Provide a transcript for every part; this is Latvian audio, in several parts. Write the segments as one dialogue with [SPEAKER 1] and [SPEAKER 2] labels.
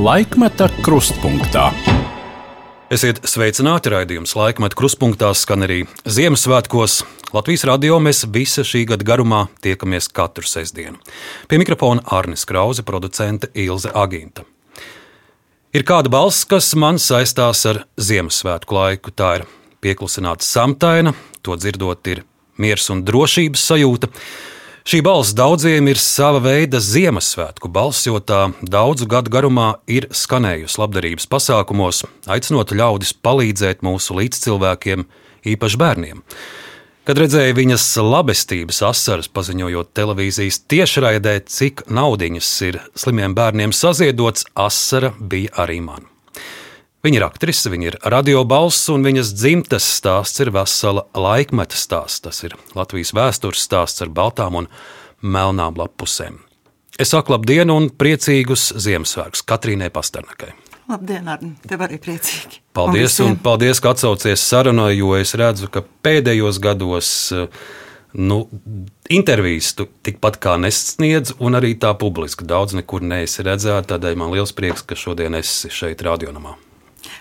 [SPEAKER 1] Laikmeta krustpunktā.
[SPEAKER 2] Esiet sveicināti raidījums laikmetā krustpunktā, skan arī Ziemassvētkos. Latvijas radio mēs visa šī gada garumā tiekamies katru sestdienu. Pie mikrofona Arnis Krause, producente Ilze Agīnta. Ir kāda balss, kas man saistās ar Ziemassvētku laiku. Tā ir pieklusināta samtaina, to dzirdot, ir miers un drošības sajūta. Šī balss daudziem ir sava veida Ziemassvētku balss, jo tā daudzu gadu garumā ir skanējusi labdarības pasākumos, aicinot ļaudis palīdzēt mūsu līdzcilvēkiem, īpaši bērniem. Kad redzēju viņas labestības asaras, paziņojot televīzijas tiešraidē, cik naudiņas ir slimiem bērniem saziedots, asara bija arī man. Viņa ir aktrise, viņa ir radiobalss, un viņas dzimtes stāsts ir vesela laikmeta stāsts. Tas ir Latvijas vēstures stāsts ar baltām un melnām lapusēm. Es saku labdien un priecīgus Ziemassvētkus Katrīnai Pasternakai.
[SPEAKER 3] Labdien, Arni! Tev arī priecīgi!
[SPEAKER 2] Paldies, un, un paldies, ka atsaucies sarunai, jo es redzu, ka pēdējos gados nu, intervijas tu tikpat kā nesniedz, un arī tā publiski daudz nekur neesi redzēta. Tādēļ man liels prieks, ka šodien esi šeit, radionamā.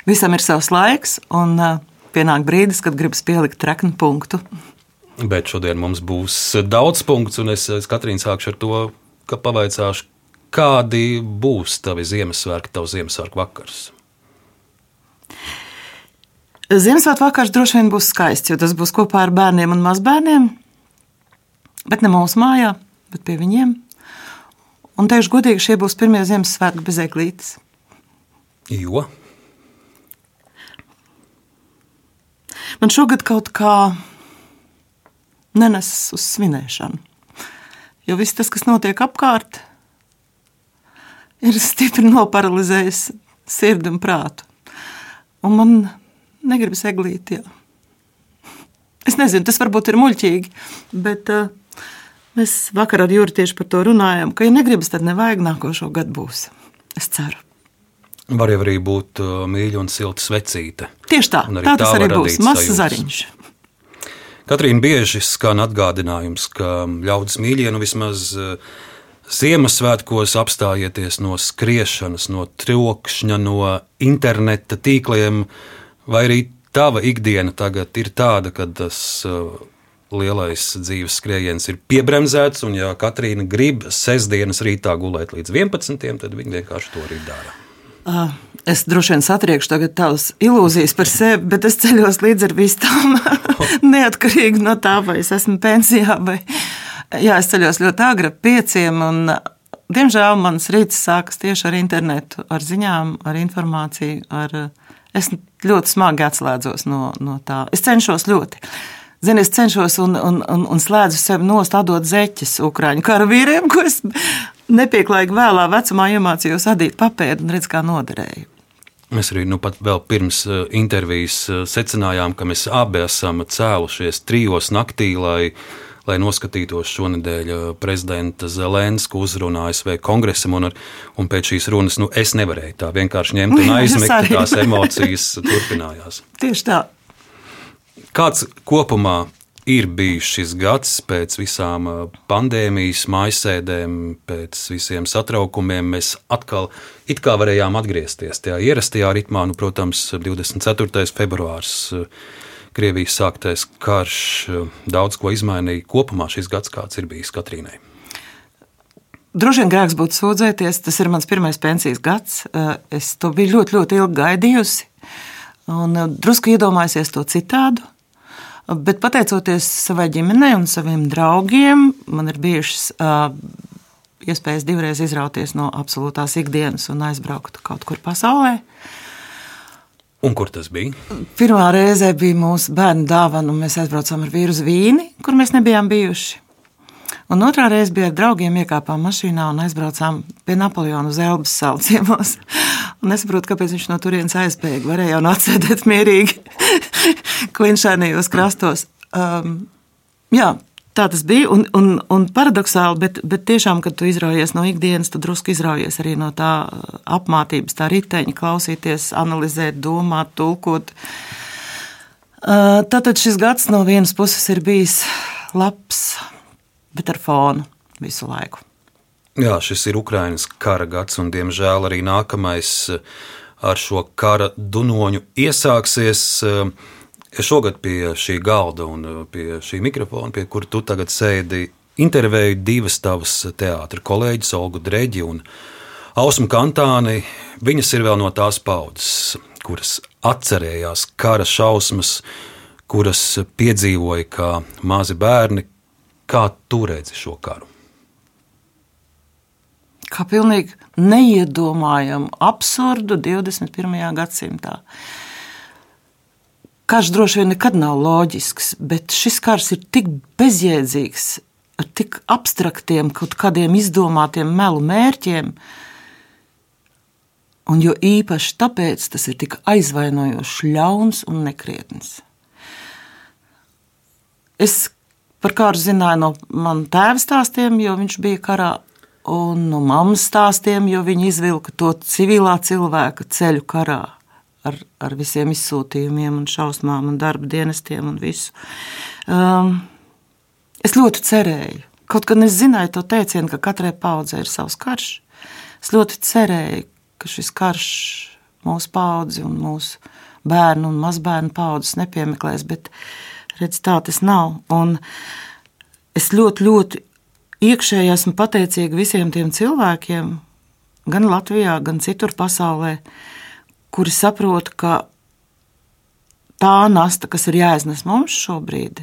[SPEAKER 3] Visam ir savs laiks, un uh, pienāk brīdis, kad gribas pielikt treknu punktu.
[SPEAKER 2] Bet šodien mums būs daudz punktu, un es, es Katrīna sākšu ar to, ka pavaicāšu, Kādi būs tavi Ziemassvētki, tavs Ziemassvētku vakars?
[SPEAKER 3] Ziemassvētku vakars droši vien būs skaists, jo tas būs kopā ar bērniem un mazbērniem. Bet ne mūsu mājā, bet pie viņiem. Un teikšu godīgi, šie būs pirmie Ziemassvētku bez eglītes.
[SPEAKER 2] Jo?
[SPEAKER 3] Man šogad kaut kā nenes uz svinēšanu. Jo viss tas, kas notiek apkārt, ir stipri noparalizējis sirdi un prātu. Un man negribas eglīt. Jā. Es nezinu, tas varbūt ir muļķīgi, bet uh, mēs vakar ar Juri tieši par to runājām, ka, ja negribas, tad nevajag nākošo gadu būs. Es ceru.
[SPEAKER 2] Var jau arī būt uh, mīļa un silta svecīte.
[SPEAKER 3] Tieši tā, tā tas arī būs. Mazs zariņš.
[SPEAKER 2] Katrīna bieži skan atgādinājums, ka ļaudis mīļie nu vismaz uh, Ziemassvētkos apstājieties no skriešanas, no trokšņa, no interneta tīkliem, vai arī tava ikdiena tagad ir tāda, ka tas uh, lielais dzīves skrējiens ir piebremzēts, un ja Katrīna grib sestdienas rītā gulēt līdz 11, tad viņa vienkārši to arī dara.
[SPEAKER 3] Uh, es droši vien satriekšu tagad tavas ilūzijas par sevi, bet es ceļos līdz ar visām, neatkarīgi no tā, vai es esmu pensijā vai Jā, es ceļos ļoti agri, pieciem. Un, diemžēl mans rīts sākas tieši ar internetu, ar ziņām, ar informāciju. Ar, es ļoti smagi atslēdzos no, no tā. Es cenšos ļoti. Zini, es cenšos un, un, un, un slēdzu sevi nost, atdot zeķes ukrāņu karavīriem, ko es nepieklājīgi vēlā vecumā iemācījos adīt papēdu un redz, kā noderēju.
[SPEAKER 2] Mēs arī nu, pat vēl pirms uh, intervijas uh, secinājām, ka mēs abi esam cēlušies trijos naktī, lai lai noskatītos šonadēļ uh, prezidenta Zelenska uzrunu ASV kongresam. Un, un pēc šīs runas nu, es nevarēju tā vienkārši ņemt un aizmigt, tās emocijas turpinājās.
[SPEAKER 3] Tieši tā.
[SPEAKER 2] Kāds kopumā ir bijis šis gads pēc visām pandēmijas, maisēdēm, pēc visiem satraukumiem. Mēs atkal it kā varējām atgriezties tajā ierastajā ritmā, nu, protams, 24. februārs Krievijas sāktais karš daudz ko izmainīja. Kopumā šis gads kāds ir bijis Katrīnai?
[SPEAKER 3] Droši vien grēks būtu sūdzēties. Tas ir mans pirmais pensijas gads. Es to biju ļoti, ļoti ilgi gaidījusi. Un drusku iedomājusies to citādu. Bet pateicoties savai ģimenei un saviem draugiem, man ir bijušas uh, iespējas divreiz izrauties no absolūtās ikdienas un aizbraukt kaut kur pasaulē.
[SPEAKER 2] Un kur tas bija?
[SPEAKER 3] Pirmā reize bija mūsu bērnu dāvana, un mēs aizbraucām ar vīru uz Vīni, kur mēs nebijām bijuši. Un otrā reize bija ar draugiem, iekāpām mašīnā un aizbraucām pie Napoleona uz Elbas salu ciemos. Un es saprotu, kāpēc viņš no turienes aizbēga. Varēja jau atsēdēt mierīgi klinšainajos krastos. Um, jā, Tā tas bija. Un, un, un paradoxāli, bet, bet tiešām, kad tu izraujies no ikdienas, tu drusku izraujies arī no tā uh, apmācības, tā riteņa, klausīties, analizēt, domāt, tulkot. Uh, tātad šis gads no vienas puses ir bijis labs, bet ar fonu visu laiku.
[SPEAKER 2] Jā, šis ir Ukraiņas kara gads, un diemžēl arī nākamais ar šo kara dunoņu iesāksies. Es šogad pie šī galda un pie šī mikrofona, pie kura tu tagad sēdi, intervēju divas tavas teātris kolēģis, Olgu Dreģi un Ausmu Kantāni. Viņas ir vēl no tās paudzes, kuras atcerējās kara šausmas, kuras piedzīvoja kā mazi bērni. Kā tu redzi šo karu?
[SPEAKER 3] Kā pilnīgi neiedomājamu, absurdu 21. gadsimtā. Karš droši vien nekad nav loģisks, bet šis karš ir tik bezjēdzīgs, ar tik abstraktiem, kaut kādiem izdomātiem melu mērķiem. Un jo īpaši tāpēc tas ir tik aizvainojošs, ļauns un nekrietns. Es par kāru zināju no manas tēva stāstiem, jo viņš bija karā, un no mammas stāstiem, jo viņi izvilka to civilā cilvēka ceļu karā ar, ar visiem izsūtījumiem, un šausmām, un darba dienestiem un visu. Um, es ļoti cerēju, kaut gan es zināju to teicienu, ka katrai paudzei ir savs karš. Es ļoti cerēju, ka šis karš mūsu paudzi un mūsu bērnu un mazbērnu paudzes nepiemeklēs, bet redz, tā tas nav. Un es ļoti, ļoti iekšēji esmu pateicīga visiem tiem cilvēkiem, gan Latvijā, gan citur pasaulē, kuri saprot, ka tā nasta, kas ir jāiznes mums šobrīd,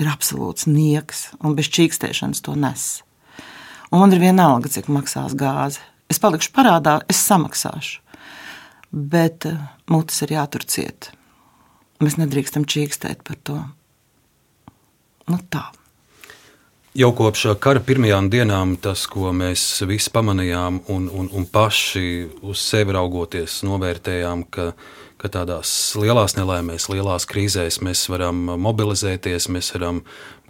[SPEAKER 3] ir absolūts nieks, un bez čīkstēšanas to nes. Un man ir vienalga, cik maksās gāze. Es palikšu parādā, es samaksāšu. Bet eh, mutes ir jātur ciet. Mēs nedrīkstam čīkstēt par to. Nu tā.
[SPEAKER 2] Jau kopš kara pirmajām dienām tas, ko mēs visi pamanījām un, un, un paši uz sevi raugoties, novērtējām, ka, ka tādās lielās nelaimēs, lielās krīzēs mēs varam mobilizēties, mēs varam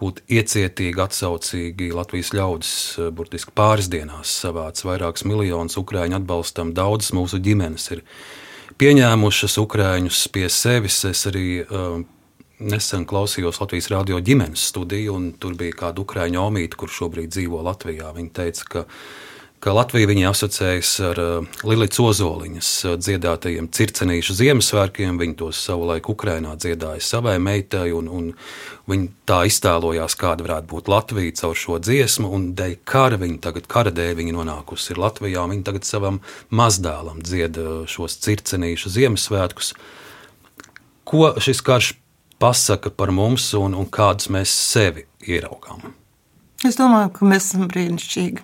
[SPEAKER 2] būt iecietīgi, atsaucīgi. Latvijas ļaudis burtiski pāris dienās savāc vairākus miljonus ukrāņu atbalstam. Daudzas mūsu ģimenes ir pieņēmušas ukrāņus pie sevis. Es arī uh, Nesen klausījos Latvijas radio ģimenes studiju, un tur bija kāda ukrāņu omīte, kur šobrīd dzīvo Latvijā. Viņa teica, ka, ka Latvija viņa asociējas ar uh, Lilijas Ozoliņas uh, dziedātajiem circenīšu Ziemassvētkiem. Viņa tos savulaik Ukrainā dziedāja savai meitai, un, un viņa tā iztēlojās, kāda varētu būt Latvija caur šo dziesmu, un dēļ kara viņa tagad, kara dēļ viņa nonākusi Latvijā, un viņa tagad savam mazdēlam dzied uh, šos circenīšu Ziemassvētkus. Ko šis karš pasaka par mums un, un kādus mēs sevi ieraugām?
[SPEAKER 3] Es domāju, ka mēs esam brīnišķīgi.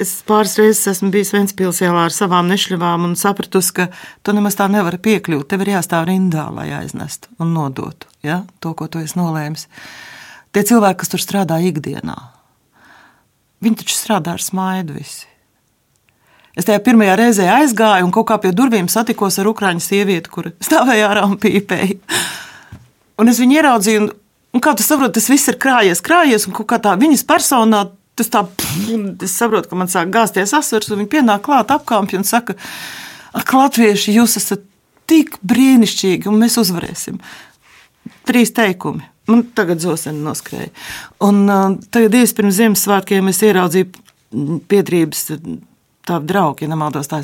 [SPEAKER 3] Es pāris reizes esmu bijis Vēncpils ielā ar savām nešļavām un sapratusi, ka tu nemaz tā nevari piekļūt. Tev ir jāstāv rindā, lai aiznestu un nodotu ja? to, ko tu esi nolēmis. Tie cilvēki, kas tur strādā ikdienā, viņi taču strādā ar smaidu visi. Es tajā pirmajā reizē aizgāju un kaut kā pie durvīm satikos ar ukrāņu sievieti, kur stāvēja ārā un pīpēja. Un es viņu ieraudzīju, un, un kā tu saproti, tas viss ir krājies, krājies, un kā tā viņas personā. Tas tā, es saprotu, ka man sāk gāzties asars, un viņi pienāk klāt apkāpj un saka, ak, latvieši, jūs esat tik brīnišķīgi, un mēs uzvarēsim. Trīs teikumi. Man tagad zoseni noskrēja. Un uh, tagad īsi pirms Ziemassvētkiem es ieraudzīju piedrības tādi draugi, ja nemaldos, tā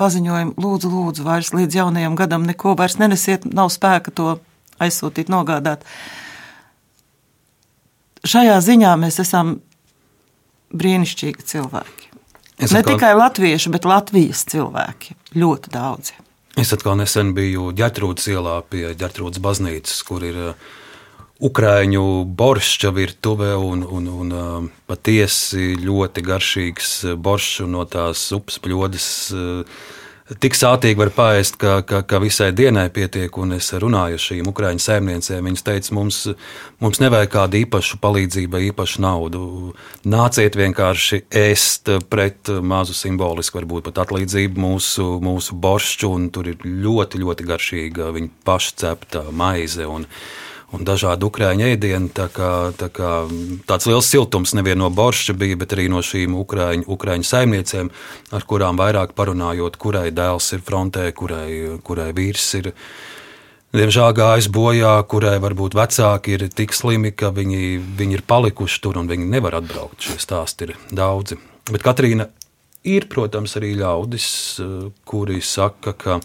[SPEAKER 3] paziņojumu, lūdzu, lūdzu, vairs līdz jaunajam gadam neko vairs nenesiet, nav spēka to aizsūtīt, nogādāt. Šajā ziņā mēs esam brīnišķīgi cilvēki. Es ne atkal... tikai latvieši, bet Latvijas cilvēki. Ļoti daudzi.
[SPEAKER 2] Es atkal nesen biju ģērtrūdas ielā pie ģērtrūdas baznīcas, kur ir uh, Ukrāņu borša virtuve un, un, un um, patiesi ļoti garšīgs uh, boršs no tās upes pļodas. Uh, tik sātīgi var pāriest, ka, ka, ka visai dienai pietiek. Un es runāju ar šīm ukrāņu saimniecēm. Viņas teica, mums, mums nevajag kādu īpašu palīdzību, īpašu naudu. Nāciet vienkārši ēst pret mazu simbolisku, varbūt pat atlīdzību mūsu, mūsu boršķu. Tur ir ļoti, ļoti garšīga viņa pašcepta maize. Un, un dažādi ukrāņu ēdieni. Tā kā, tā kā, tāds liels siltums nevien no borša bija, bet arī no šīm ukrāņu, ukrāņu saimniecēm, ar kurām vairāk parunājot, kurai dēls ir frontē, kurai, kurai vīrs ir. diemžēl gājis bojā, kurai varbūt vecāki ir tik slimi, ka viņi, viņi ir palikuši tur un viņi nevar atbraukt. Šie stāsti ir daudzi. Bet Katrīna ir, protams, arī ļaudis, kuri saka, ka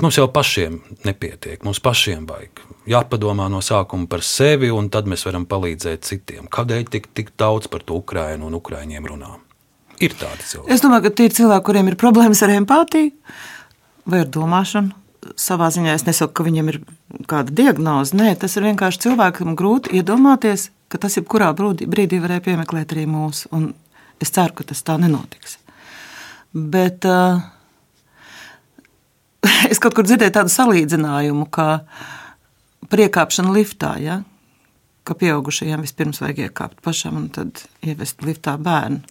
[SPEAKER 2] mums jau pašiem nepietiek, mums pašiem vajag. Jāpadomā no sākuma par sevi, un tad mēs varam palīdzēt citiem. Kādēļ tik, tik daudz par to Ukraiņu un Ukrāņiem runā? Ir tādi cilvēki.
[SPEAKER 3] Es domāju, ka tie ir cilvēki, kuriem ir problēmas ar empātiju vai ar domāšanu savā ziņā es nesaku, ka viņam ir kāda diagnoze. Nē, tas ir vienkārši cilvēkam grūti iedomāties, ka tas jebkurā brīdī, varēja piemeklēt arī mūsu. Es ceru, ka tas tā nenotiks. Bet uh, es kaut kur dzirdēju tādu salīdzinājumu, ka priekāpšana liftā, ja? ka pieaugušajiem vispirms vajag iekāpt pašam un tad ievest liftā bērnu.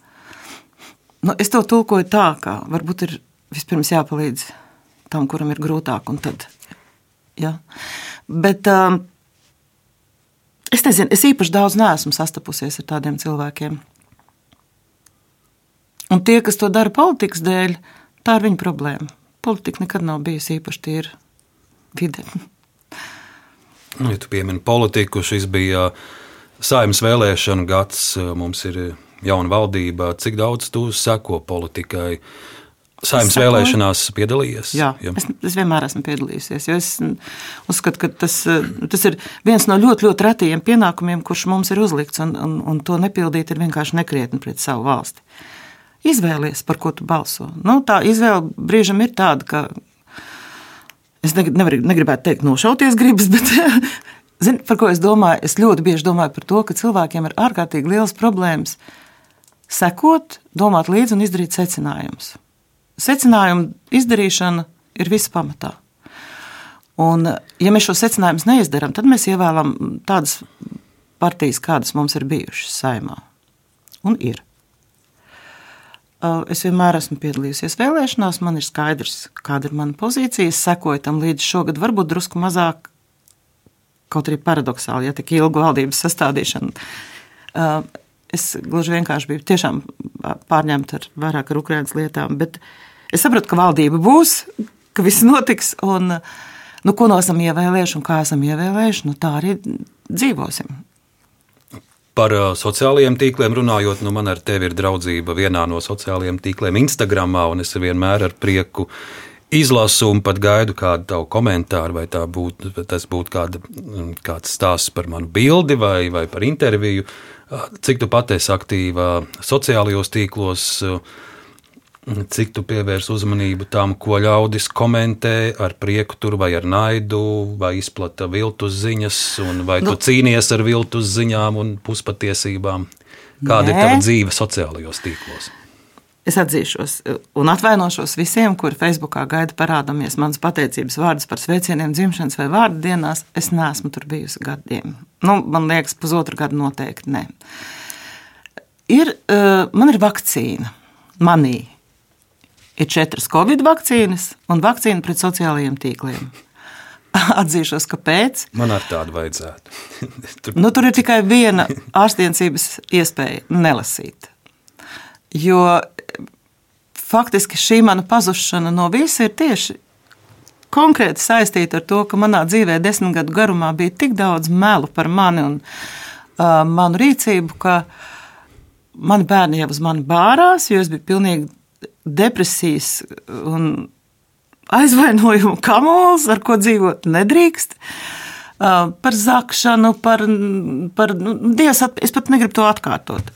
[SPEAKER 3] Nu, es to tulkoju tā, ka varbūt ir vispirms jāpalīdz tam, kuram ir grūtāk. Tad, ja. Bet um, es nezinu, es īpaši daudz neesmu sastapusies ar tādiem cilvēkiem. Un tie, kas to dara politikas dēļ, tā ir viņa problēma. Politika nekad nav bijusi īpaši tīra vide.
[SPEAKER 2] Nu, ja tu piemini politiku, šis bija saimnes vēlēšana gads, mums ir jauna valdība. Cik daudz tu seko politikai? Uh, Saimnes vēlēšanās piedalījies?
[SPEAKER 3] Jā, jā. Es, es vienmēr esmu piedalījusies. Es uzskatu, ka tas, tas ir viens no ļoti, ļoti retajiem pienākumiem, kurš mums ir uzlikts, un, un, un to nepildīt ir vienkārši nekrietni pret savu valsti. Izvēlies, par ko tu balso. Nu, tā izvēle brīžam ir tāda, ka es nevaru, negribētu teikt, nošauties gribas, bet zin, par ko es domāju? Es ļoti bieži domāju par to, ka cilvēkiem ir ārkārtīgi liels problēmas sekot, domāt līdzi un izdarīt secinājumus secinājumu izdarīšana ir visa pamatā. Un, ja mēs šo secinājumus neizdarām, tad mēs ievēlam tādas partijas, kādas mums ir bijušas saimā. Un ir. Es vienmēr esmu piedalījusies vēlēšanās, man ir skaidrs, kāda ir mana pozīcija. Es sekoju tam līdz šogad, varbūt drusku mazāk, kaut arī paradoxāli, ja tik ilgu valdības sastādīšanu. Es gluži vienkārši biju tiešām pārņemta ar vairāk ar Ukraiņas lietām, bet Es sapratu, ka valdība būs, ka viss notiks. Un, nu, ko no esam ievēlējuši un kā esam ievēlējuši, nu, tā arī dzīvosim.
[SPEAKER 2] Par uh, sociālajiem tīkliem runājot, nu man ar tevi ir draudzība vienā no sociālajiem tīkliem, Instagram, un es vienmēr ar prieku izlasu un pat gaidu kādu tavu komentāru, vai būt, tas būtu kāda, mm, kāds stāsts par manu bildi vai, vai par interviju. Uh, cik tu pati esi aktīva sociālajos tīklos? Uh, Cik tu pievērsi uzmanību tam, ko ļaudis komentē ar prieku, tur vai ar naidu, vai izplata viltus ziņas, vai nu, tu cīnies ar viltus ziņām un puspatiesībām? Kāda nē. ir tava dzīve sociālajos tīklos?
[SPEAKER 3] Es atzīšos un atvainošos visiem, kuri Facebookā gaida parādāmies manas pateicības vārdus par sveicieniem dzimšanas vai vārdu dienās. Es neesmu tur bijusi gadiem. Nu, man liekas, pusotru gadu noteikti nē. Ir, uh, man ir vakcīna manī ir četras covid vakcīnas un vakcīna pret sociālajiem tīkliem. Atzīšos, kāpēc.
[SPEAKER 2] Man ar tādu vajadzētu.
[SPEAKER 3] tur... Nu, tur ir tikai viena ārstniecības iespēja - nelasīt. Jo faktiski šī mana pazušana no visa ir tieši konkrēti saistīta ar to, ka manā dzīvē desmit gadu garumā bija tik daudz melu par mani un uh, manu rīcību, ka mani bērni jau uz mani bārās, jo es biju pilnīgi depresijas un aizvainojumu kamols, ar ko dzīvot nedrīkst. Par zakšanu, par, par nu, dievs, es pat negribu to atkārtot.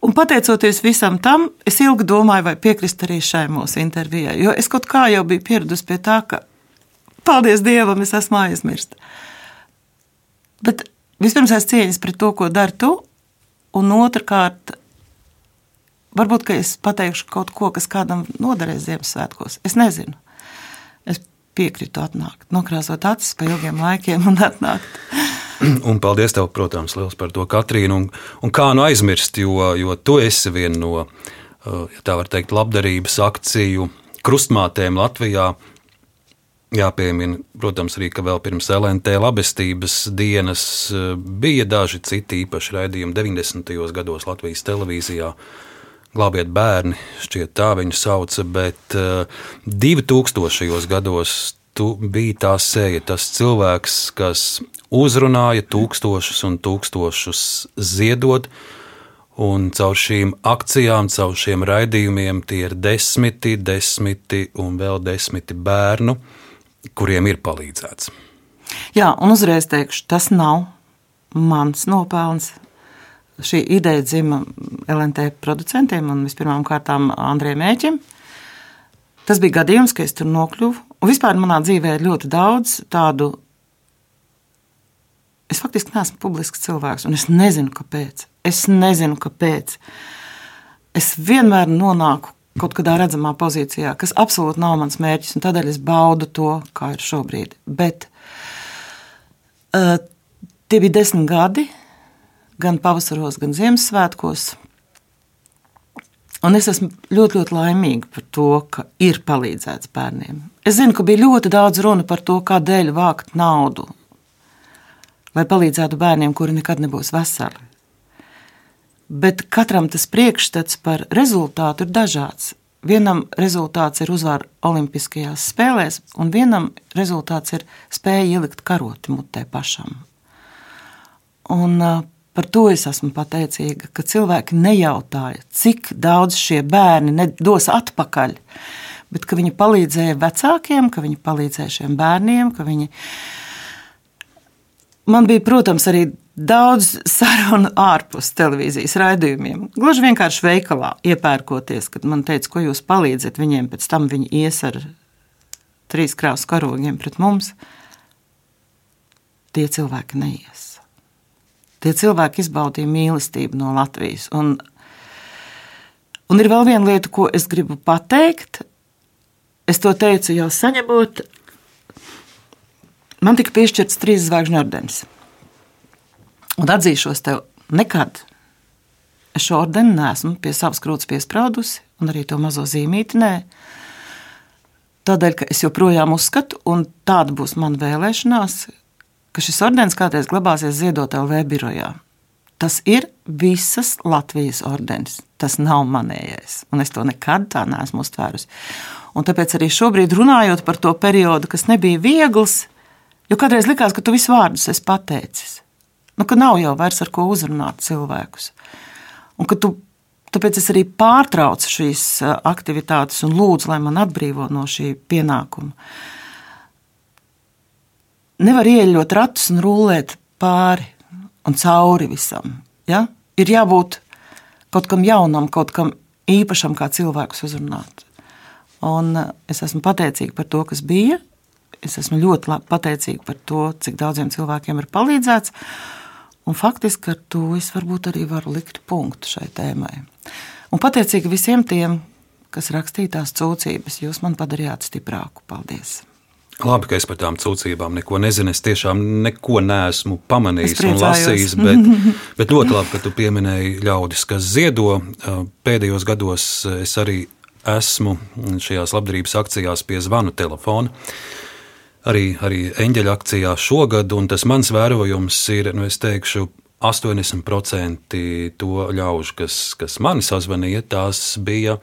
[SPEAKER 3] Un pateicoties visam tam, es ilgi domāju, vai piekrist arī šai mūsu intervijai. Jo es kaut kā jau biju pieradusi pie tā, ka, paldies Dievam, es esmu aizmirsta. Bet vispirms es cieņas pret to, ko dari tu, un otrkārt, Varbūt, ka es pateikšu kaut ko, kas kādam noderēs Ziemassvētkos. Es nezinu. Es piekrītu atnākt, nokrāsot acis pa ilgiem laikiem un atnākt.
[SPEAKER 2] Un paldies tev, protams, liels par to, Katrīna. Un, un kā nu aizmirst, jo, jo tu esi viena no, uh, ja tā var teikt, labdarības akciju krustmātēm Latvijā. Jāpiemina, protams, arī, ka vēl pirms LNT labestības dienas uh, bija daži citi īpaši raidījumi 90. gados Latvijas televīzijā. Glābiet bērni, šķiet tā viņu sauca, bet uh, eh, 2000. gados tu biji tā seja, tas cilvēks, kas uzrunāja tūkstošus un tūkstošus ziedot, un caur šīm akcijām, caur šiem raidījumiem tie ir desmiti, desmiti un vēl desmiti bērnu, kuriem ir palīdzēts.
[SPEAKER 3] Jā, un uzreiz teikšu, tas nav mans nopelns. Šī ideja dzima LNT producentiem un vispirmām kārtām Andrejam Mēķim. Tas bija gadījums, ka es tur nokļuvu. Un vispār manā dzīvē ir ļoti daudz tādu. Es faktiski neesmu publisks cilvēks, un es nezinu, kāpēc. Es nezinu, kāpēc. Es vienmēr nonāku kaut kādā redzamā pozīcijā, kas absolūti nav mans mērķis, un tādēļ es baudu to, kā ir šobrīd. Bet uh, tie bija desmit gadi, gan pavasaros, gan Ziemassvētkos. Un es esmu ļoti, ļoti laimīga par to, ka ir palīdzēts bērniem. Es zinu, ka bija ļoti daudz runa par to, kādēļ vākt naudu, lai palīdzētu bērniem, kuri nekad nebūs veseli. Bet katram tas priekšstats par rezultātu ir dažāds. Vienam rezultāts ir uzvara Olimpiskajās spēlēs, un vienam rezultāts ir spēja ielikt karoti mutē pašam. Un, uh, Par to es esmu pateicīga, ka cilvēki nejautāja, cik daudz šie bērni dos atpakaļ, bet ka viņi palīdzēja vecākiem, ka viņi palīdzēja šiem bērniem, ka viņi. Man bija, protams, arī daudz sarunu ārpus televīzijas raidījumiem. Gluži vienkārši veikalā iepērkoties, kad man teica, ko jūs palīdzat viņiem, pēc tam viņi ies ar trīs krāsu karogiem pret mums. Tie cilvēki neies. Tie cilvēki izbaudīja mīlestību no Latvijas. Un, un ir vēl viena lieta, ko es gribu pateikt. Es to teicu jau saņemot. Man tika piešķirts trīs zvaigžņu ordenis. Un atzīšos tev, nekad es šo ordeni neesmu pie savas krūts piesprādusi, un arī to mazo zīmīti nē. Tādēļ, ka es joprojām uzskatu, un tāda būs mana vēlēšanās, ka šis ordenis kādreiz glabāsies Ziedot LV birojā. Tas ir visas Latvijas ordenis. Tas nav manējais, un es to nekad tā neesmu uztvērusi. Un tāpēc arī šobrīd runājot par to periodu, kas nebija viegls, jo kādreiz likās, ka tu visus vārdus esi pateicis. Nu, ka nav jau vairs ar ko uzrunāt cilvēkus. Un ka tu, tāpēc es arī pārtraucu šīs aktivitātes un lūdzu, lai man atbrīvo no šī pienākuma nevar ieļot ratus un rullēt pāri un cauri visam. Ja? Ir jābūt kaut kam jaunam, kaut kam īpašam, kā cilvēkus uzrunāt. Un eh, es esmu pateicīga par to, kas bija. Es esmu ļoti pateicīga par to, cik daudziem cilvēkiem ir palīdzēts. Un faktiski ar to es varbūt arī varu likt punktu šai tēmai. Un pateicīga visiem tiem, kas rakstīja tās sūdzības. Jūs man padarījāt stiprāku. Paldies!
[SPEAKER 2] Labi, ka es par tām sūdzībām neko nezinu. Es tiešām neko neesmu pamanījis un lasījis. Bet, bet ļoti labi, ka tu pieminēji ļaudis, kas ziedo. Pēdējos gados es arī esmu šajās labdarības akcijās pie zvanu telefona. Arī, arī eņģeļa akcijā šogad, un tas mans vērojums ir, nu, es teikšu, 80% to ļaužu, kas, kas mani sazvanīja, tās bija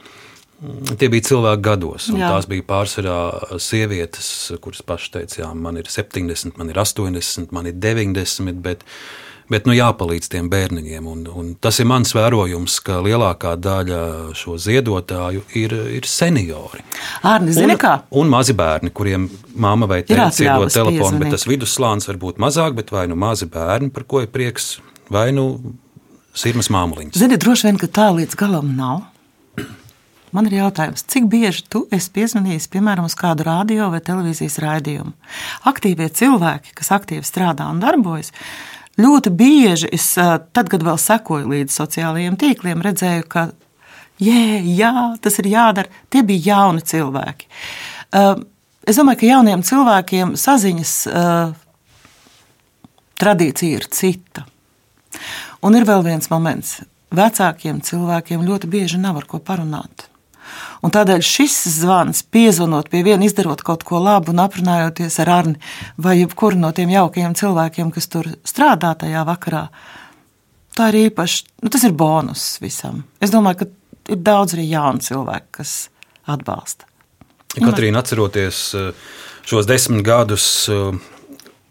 [SPEAKER 2] Tie bija cilvēki gados, un jā. tās bija pārsvarā sievietes, kuras pašas teica, jā, man ir 70, man ir 80, man ir 90, bet, bet nu, jāpalīdz tiem bērniņiem. Un, un tas ir mans vērojums, ka lielākā daļa šo ziedotāju ir, ir seniori.
[SPEAKER 3] Ārni, zini, kā?
[SPEAKER 2] Un, un mazi bērni, kuriem māma vai tēvs iedod telefonu, bet tas vidusslānis var būt mazāk, bet vai nu mazi bērni, par ko ir prieks, vai nu sirmas māmuliņas.
[SPEAKER 3] Zini, droši vien, ka tā līdz galam nav. Man ir jautājums, cik bieži tu esi piezvanījis, piemēram, uz kādu radio vai televīzijas raidījumu? Aktīvie cilvēki, kas aktīvi strādā un darbojas, ļoti bieži es, tad, kad vēl sekoju līdzi sociālajiem tīkliem, redzēju, ka jē, jā, tas ir jādara. Tie bija jauni cilvēki. Es domāju, ka jauniem cilvēkiem saziņas tradīcija ir cita. Un ir vēl viens moments. Vecākiem cilvēkiem ļoti bieži nav ar ko parunāt. Un tādēļ šis zvans, piezvanot pie viena, izdarot kaut ko labu un aprunājoties ar Arni vai jebkuru no tiem jaukajiem cilvēkiem, kas tur strādā tajā vakarā, tā ir īpaši, nu, tas ir bonus visam. Es domāju, ka ir daudz arī jaunu cilvēku, kas atbalsta.
[SPEAKER 2] Katrīna, atceroties eh, šos desmit gadus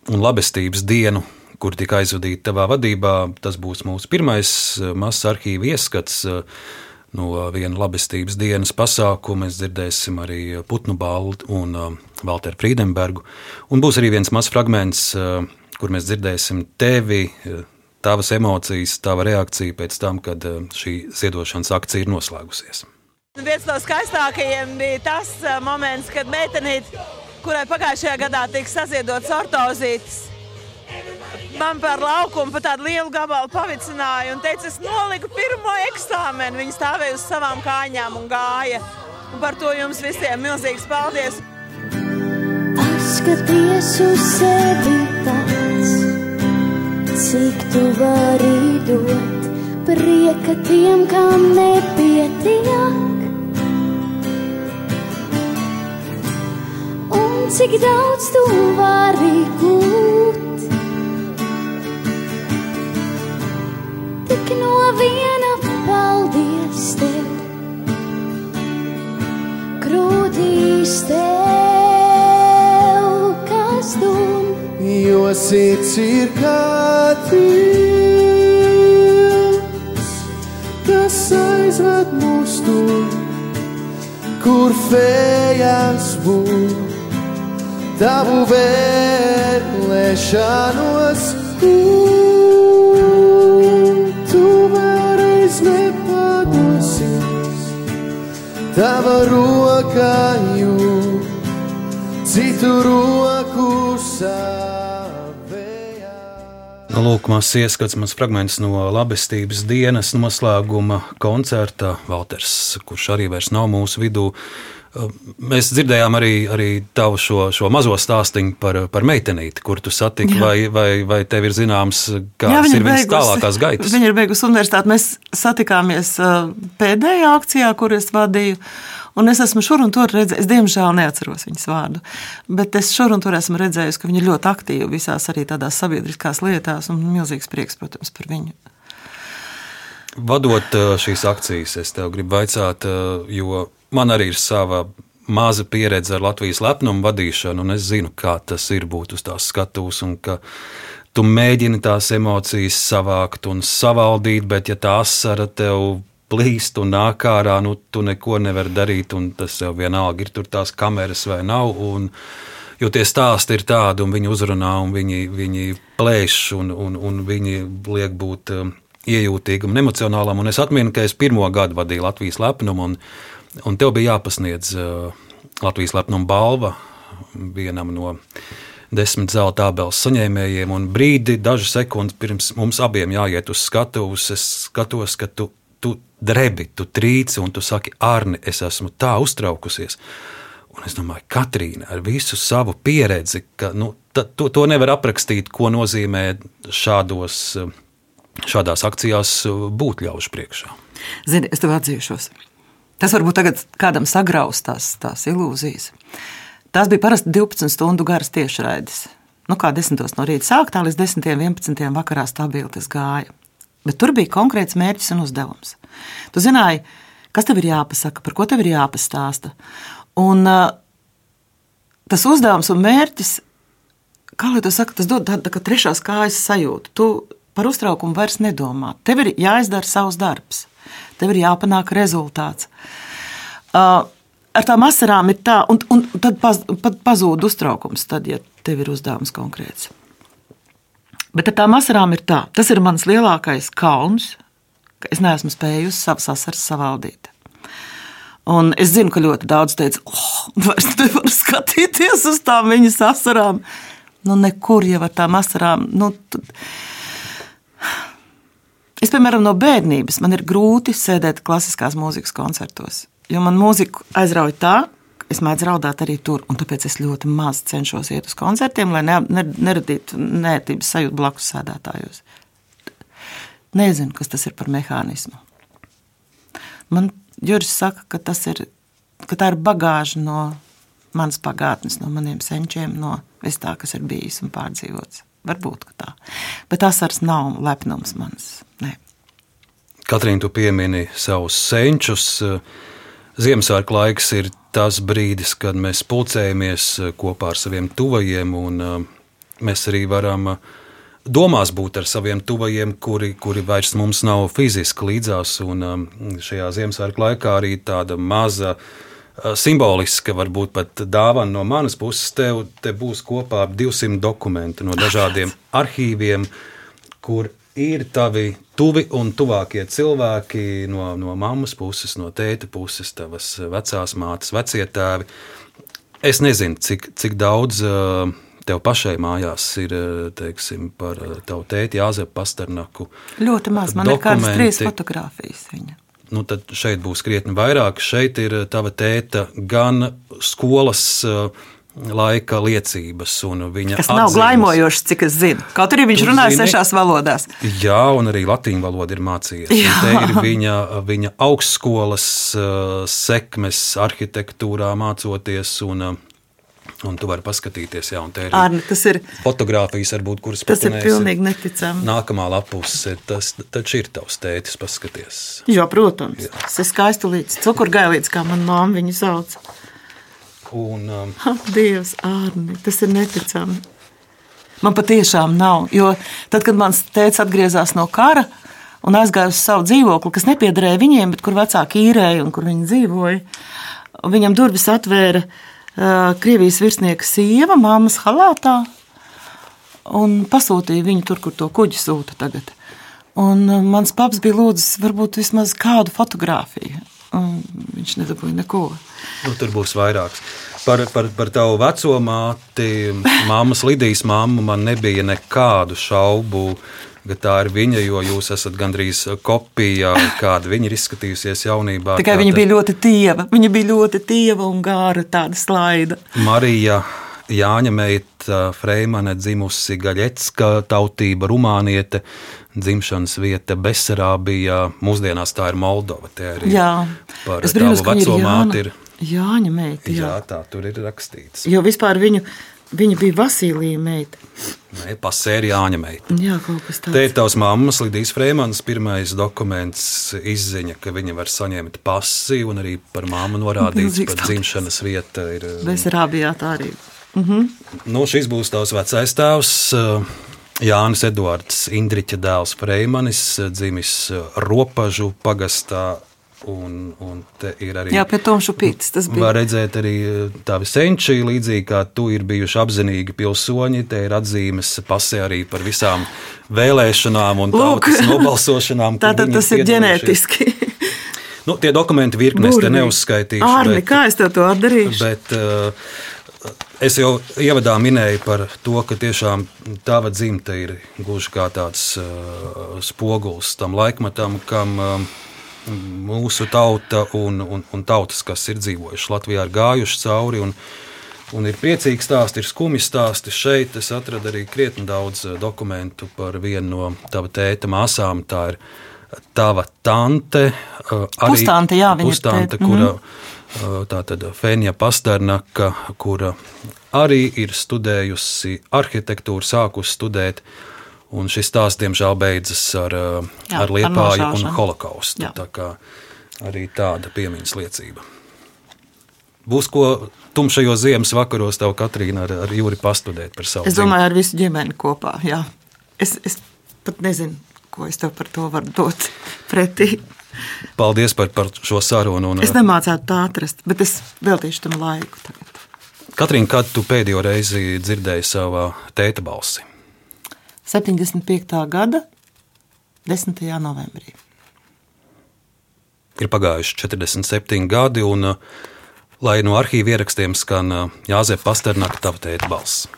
[SPEAKER 2] un labestības dienu, kur tika aizvadīta tavā vadībā. Tas būs mūsu pirmais mazs arhīva ieskats. No viena labestības dienas pasākuma mēs dzirdēsim arī Putnu Baltu un Walteru Friedenbergu. Un būs arī viens mazs fragments, kur mēs dzirdēsim tevi, tavas emocijas, tava reakcija pēc tam, kad šī ziedošanas akcija ir noslēgusies.
[SPEAKER 4] Viens no skaistākajiem bija tas moments, kad meitenīte, kurai pagājušajā gadā tika saziedots ortozītis, man par laukumu pa tādu lielu gabalu pavicināja un teica, es noliku pirmo eksāmenu. Viņa stāvēja uz savām kājām un gāja. Un par to jums visiem milzīgs paldies!
[SPEAKER 5] Paskaties uz sevi pats, cik tu vari dot prieka tiem, kam nepietiek. Un cik daudz tu vari gūt. Tik no viena paldies tev. Krūtīs tev, kas dum,
[SPEAKER 6] jo sirds ir kā tīrs, kas aizved mūs tur, kur fējas būt, tavu vēlēšanos. Kur tava roka jūt, citu roku savējā.
[SPEAKER 2] Nu, lūk, mazs ieskats, mazs fragments no labestības dienas noslēguma koncerta. Valters, kurš arī vairs nav mūsu vidū, Mēs dzirdējām arī, arī tavu šo, šo mazo stāstu par, par meitenīti, kur tu satiki, vai, vai, vai tev ir zināms, kādas ir, viņas tālākās gaitas?
[SPEAKER 3] Viņa ir beigusi universitāti. Mēs satikāmies pēdējā akcijā, kur es vadīju. Un es esmu šur un tur redzējis, es diemžēl neatceros viņas vārdu, bet es šur un tur esmu redzējis, ka viņa ir ļoti aktīva visās arī tādās sabiedriskās lietās, un milzīgs prieks, protams, par viņu.
[SPEAKER 2] Vadot šīs akcijas, es tev gribu vaicāt, jo man arī ir sava maza pieredze ar Latvijas lepnumu vadīšanu, un es zinu, kā tas ir būt uz tās skatuves, un ka tu mēģini tās emocijas savākt un savaldīt, bet ja tā asara tev plīst un nāk ārā, nu tu neko nevari darīt, un tas jau vienalga ir tur tās kameras vai nav. Un, Jo tie stāsti ir tādi, un viņi uzrunā, un viņi, viņi plēš, un, un, un viņi liek būt um, iejūtīgam un emocionālam. Un es atceros, ka es pirmo gadu vadīju Latvijas lepnumu, un Un tev bija jāpasniedz uh, Latvijas lepnuma balva vienam no desmit zelta abeles saņēmējiem, un brīdi, dažas sekundes pirms mums abiem jāiet uz skatuves, es skatos, ka tu, tu drebi, tu trīci, un tu saki, Arni, es esmu tā uztraukusies. Un es domāju, Katrīna, ar visu savu pieredzi, ka nu, to, to nevar aprakstīt, ko nozīmē šādos, šādās akcijās būt ļaužu priekšā.
[SPEAKER 3] Zini, es tev atzīšos. Tas varbūt tagad kādam sagraus tās, tās ilūzijas. Tās bija parasti 12 stundu garas tiešraides. Nu, kā 10 no rīta sāktā līdz 10, 11 vakarā stabili tas gāja. Bet tur bija konkrēts mērķis un uzdevums. Tu zināji, kas tev ir jāpasaka, par ko tev ir jāpastāsta. Un uh, tas uzdevums un mērķis, kā lai to saka, tas dod tādu tā kā trešās kājas sajūtu. Tu par uztraukumu vairs nedomā. Tev ir jāizdara savs darbs tev ir jāpanāk rezultāts. Uh, ar tām asarām ir tā, un, un tad paz, pazūd uztraukums, tad, ja tev ir uzdevums konkrēts. Bet ar tām asarām ir tā, tas ir mans lielākais kauns, ka es neesmu spējusi savas asaras savaldīt. Un es zinu, ka ļoti daudz teica, oh, vairs nevaru skatīties uz tām viņas asarām. Nu, nekur jau ar tām asarām. Nu, tad, Es, piemēram, no bērnības man ir grūti sēdēt klasiskās mūzikas koncertos, jo man mūzika aizrauja tā, ka es mēdzu raudāt arī tur, tāpēc es ļoti maz cenšos iet uz koncertiem, lai ne, ne, neradītu nērtības sajūtu blakus sēdētājos. Nezinu, kas tas ir par mehānismu. Man Juris saka, ka, ir, ka tā ir bagāža no manas pagātnes, no maniem senčiem, no vis tā, kas ir bijis un pārdzīvots. Varbūt tā. Bet asars nav lepnums mans. Nē.
[SPEAKER 2] Katrīna, tu piemini savus senčus. Ziemassvētku laiks ir tas brīdis, kad mēs pulcējamies kopā ar saviem tuvajiem, un uh, mēs arī varam uh, domās būt ar saviem tuvajiem, kuri, kuri vairs mums nav fiziski līdzās. Un um, šajā Ziemassvētku laikā arī tāda maza. uh, Simboliska, varbūt pat dāvana no manas puses. Tev te būs kopā 200 dokumenti no dažādiem arhīviem, kur ir tavi tuvi un tuvākie cilvēki no, no mammas puses, no tēta puses, tavas vecās mātes, vecie tēvi. Es nezinu, cik, cik daudz uh, tev pašai mājās ir uh, teiksim, par uh, tavu tēti Jāzepu Pasternaku.
[SPEAKER 3] Ļoti maz, man ir kādas
[SPEAKER 2] dokumenti.
[SPEAKER 3] trīs fotogrāfijas viņa.
[SPEAKER 2] Nu, tad šeit būs krietni vairāk. Šeit ir tava tēta gan skolas laika liecības,
[SPEAKER 3] Kas nav glaimojošs, cik es zinu. Kaut arī viņš
[SPEAKER 2] Tu
[SPEAKER 3] runā
[SPEAKER 2] zini-
[SPEAKER 3] sešās valodās.
[SPEAKER 2] Jā, un arī latviešu valoda ir mācījies. Te ir viņa, viņa augstskolas uh, sekmes, arhitektūrā mācoties. Un, uh, un tu vari paskatīties, jā, un te ir
[SPEAKER 3] Arni, tas ir,
[SPEAKER 2] fotogrāfijas, varbūt, kuras
[SPEAKER 3] tas
[SPEAKER 2] pat
[SPEAKER 3] ir pilnīgi neticami.
[SPEAKER 2] Nākamā lapuse, tas taču ir tavs tētis, paskaties.
[SPEAKER 3] Jā, protams. Tas ir skaisti līdz cukurgailīts, kā manā māte viņu sauc.
[SPEAKER 2] Un, um,
[SPEAKER 3] Ha, Dievs, Arni, tas ir neticami. Man patiešām nav. Jo tad, kad mans tēvs atgriezās no kara un aizgāja uz savu dzīvokli, kas nepiederēja viņiem, bet kur vecāki īrēja un kur viņi dzīvoja, viņam durvis atvēra uh, Krievijas virsnieka sieva, māmas halātā, un pasūtīja viņu tur, kur to kuģi sūta tagad. Un uh, mans paps bija lūdzis varbūt vismaz kādu fotografiju. un Viņš nedabūja neko.
[SPEAKER 2] Nu, tur būs vairāks. Par, par, par tavu veco māti, māmas Lidijas māmu, man nebija nekādu šaubu, ka tā ir viņa, jo jūs esat gandrīz kopija, kāda viņa ir izskatījusies jaunībā.
[SPEAKER 3] Tikai viņa bija ļoti tieva. Viņa bija ļoti tieva un gāra, tāda slaida.
[SPEAKER 2] Marija Jāņa meita Freimane dzimusi Gaļetska tautība, rumāniete, dzimšanas vieta Besarābijā, mūsdienās tā ir Moldova. Te arī
[SPEAKER 3] Jā,
[SPEAKER 2] par
[SPEAKER 3] es brīnos, ka viņa ir
[SPEAKER 2] māti
[SPEAKER 3] Jāna,
[SPEAKER 2] ir.
[SPEAKER 3] Jāņa meita.
[SPEAKER 2] Jā,
[SPEAKER 3] Jā.
[SPEAKER 2] tā tur ir rakstīts.
[SPEAKER 3] Jo vispār viņu, viņa bija Vasilija meita.
[SPEAKER 2] Nē, pasēri Jāņa meita.
[SPEAKER 3] Jā, kaut kas tāds.
[SPEAKER 2] ir tavs mammas, Lidijas Freemanas, pirmais dokuments, izziņa, ka viņa var saņemt pasi, un arī par māmu norādīts,
[SPEAKER 3] Milzīgs
[SPEAKER 2] ka
[SPEAKER 3] tautas.
[SPEAKER 2] dzimšanas vieta ir.
[SPEAKER 3] Besarābijā tā arī.
[SPEAKER 2] Nu, šis būs tavs vecais tēvs. eh, Jānis Edvards, Indriča dēls Freimanis, eh, dzimis eh, Ropažu pagastā, un, un arī.
[SPEAKER 3] Jā, pie Tomšu pītas tas bija.
[SPEAKER 2] Var redzēt arī eh, tavi senči, līdzīgi kā tu ir bijuši apzinīgi pilsoņi. Te ir atzīmes pasē arī par visām vēlēšanām un
[SPEAKER 3] Lūk.
[SPEAKER 2] tautas nobalsošanām.
[SPEAKER 3] Tātad tas ir ģenētiski.
[SPEAKER 2] Nu, tie dokumenti virknes te neuzskaitīšu.
[SPEAKER 3] Ārni,
[SPEAKER 2] bet-
[SPEAKER 3] kā es tev to atdarīšu?
[SPEAKER 2] Bet uh, es jau ievadā minēju par to, ka tiešām tava dzimta ir gluži kā tāds uh, spogulis tam laikmetam, kam uh, mūsu tauta un, un, un tautas, kas ir dzīvojušas Latvijā, ir gājuši cauri. Un, Un ir priecīgi stāsti, ir skumji stāsti. Šeit es atradu arī krietni daudz eh, dokumentu par vienu no tava tēta māsām. Tā ir tava tante. eh,
[SPEAKER 3] Pustante, jā, viņa ir
[SPEAKER 2] pustante,
[SPEAKER 3] tēta,
[SPEAKER 2] kura eh, tā tad Fēnija Pasternaka, kura arī ir studējusi arhitektūru, sākusi studēt. Un šis stāsts, diemžēl, beidzas ar, eh,
[SPEAKER 3] Jā,
[SPEAKER 2] ar
[SPEAKER 3] ar
[SPEAKER 2] liepāju un
[SPEAKER 3] nošaušanu.
[SPEAKER 2] holokaustu.
[SPEAKER 3] Jā.
[SPEAKER 2] Tā kā arī tāda piemiņas liecība. Būs ko tumšajos ziemas vakaros tev, Katrīna, ar, ar Jūri pastudēt par savu
[SPEAKER 3] Es domāju, ar visu ģimeni kopā. Jā. Es, es pat nezinu, ko es tev par to varu dot pretī.
[SPEAKER 2] Paldies par, par šo sarunu. Un,
[SPEAKER 3] Es nemācētu tā atrast, bet es veltīšu tam laiku. Tagad.
[SPEAKER 2] Katrīna, kad tu pēdējo reizi dzirdēji savā tēta balsi?
[SPEAKER 3] 75. gada 10. novembrī.
[SPEAKER 2] Ir pagājuši 47 gadi, un, uh, lai no arhīva ierakstiem skan uh, Jāzepa Pasternaka tava tēta balss.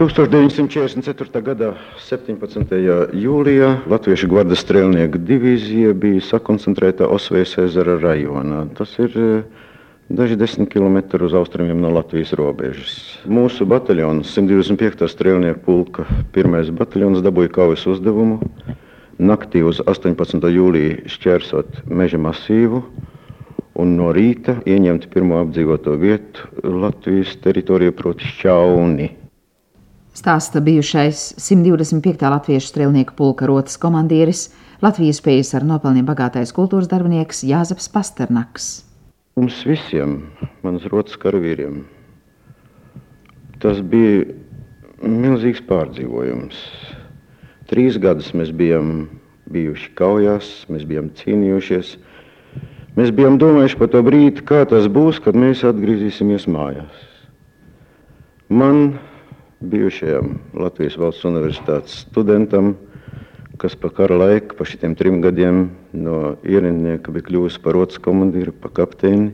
[SPEAKER 7] 1944. gada 17. jūlijā Latviešu gvardas strēlnieku divīzija bija sakoncentrēta Osvējas ezera rajonā. Tas ir eh, daži desmit kilometri uz austrumiem no Latvijas robežas. Mūsu bataljons, 125. strēlnieku pulka, pirmais bataljons dabūja kaujas uzdevumu naktī uz 18. jūliju šķērsot meža masīvu un no rīta ieņemt pirmo apdzīvoto vietu Latvijas teritorijā, proti Šķauni.
[SPEAKER 8] Stāsta bijušais 125. latviešu strēlnieku pulka rotas komandieris, Latvijas spējas ar nopelniem bagātais kultūras darbinieks Jāzeps Pasternaks.
[SPEAKER 7] Mums visiem, manas rotas karavīriem, tas bija milzīgs pārdzīvojums. Trīs gadus mēs bijām bijuši kaujās, mēs bijām cīnījušies. Mēs bijām domājuši par to brīdi, kā tas būs, kad mēs atgriezīsimies mājās. Man, bijušajam Latvijas Valsts Universitātes studentam, kas pa kara laiku, pa šitiem trim gadiem no ierindnieka bija kļuvusi par otru komandieru, pa kapteini.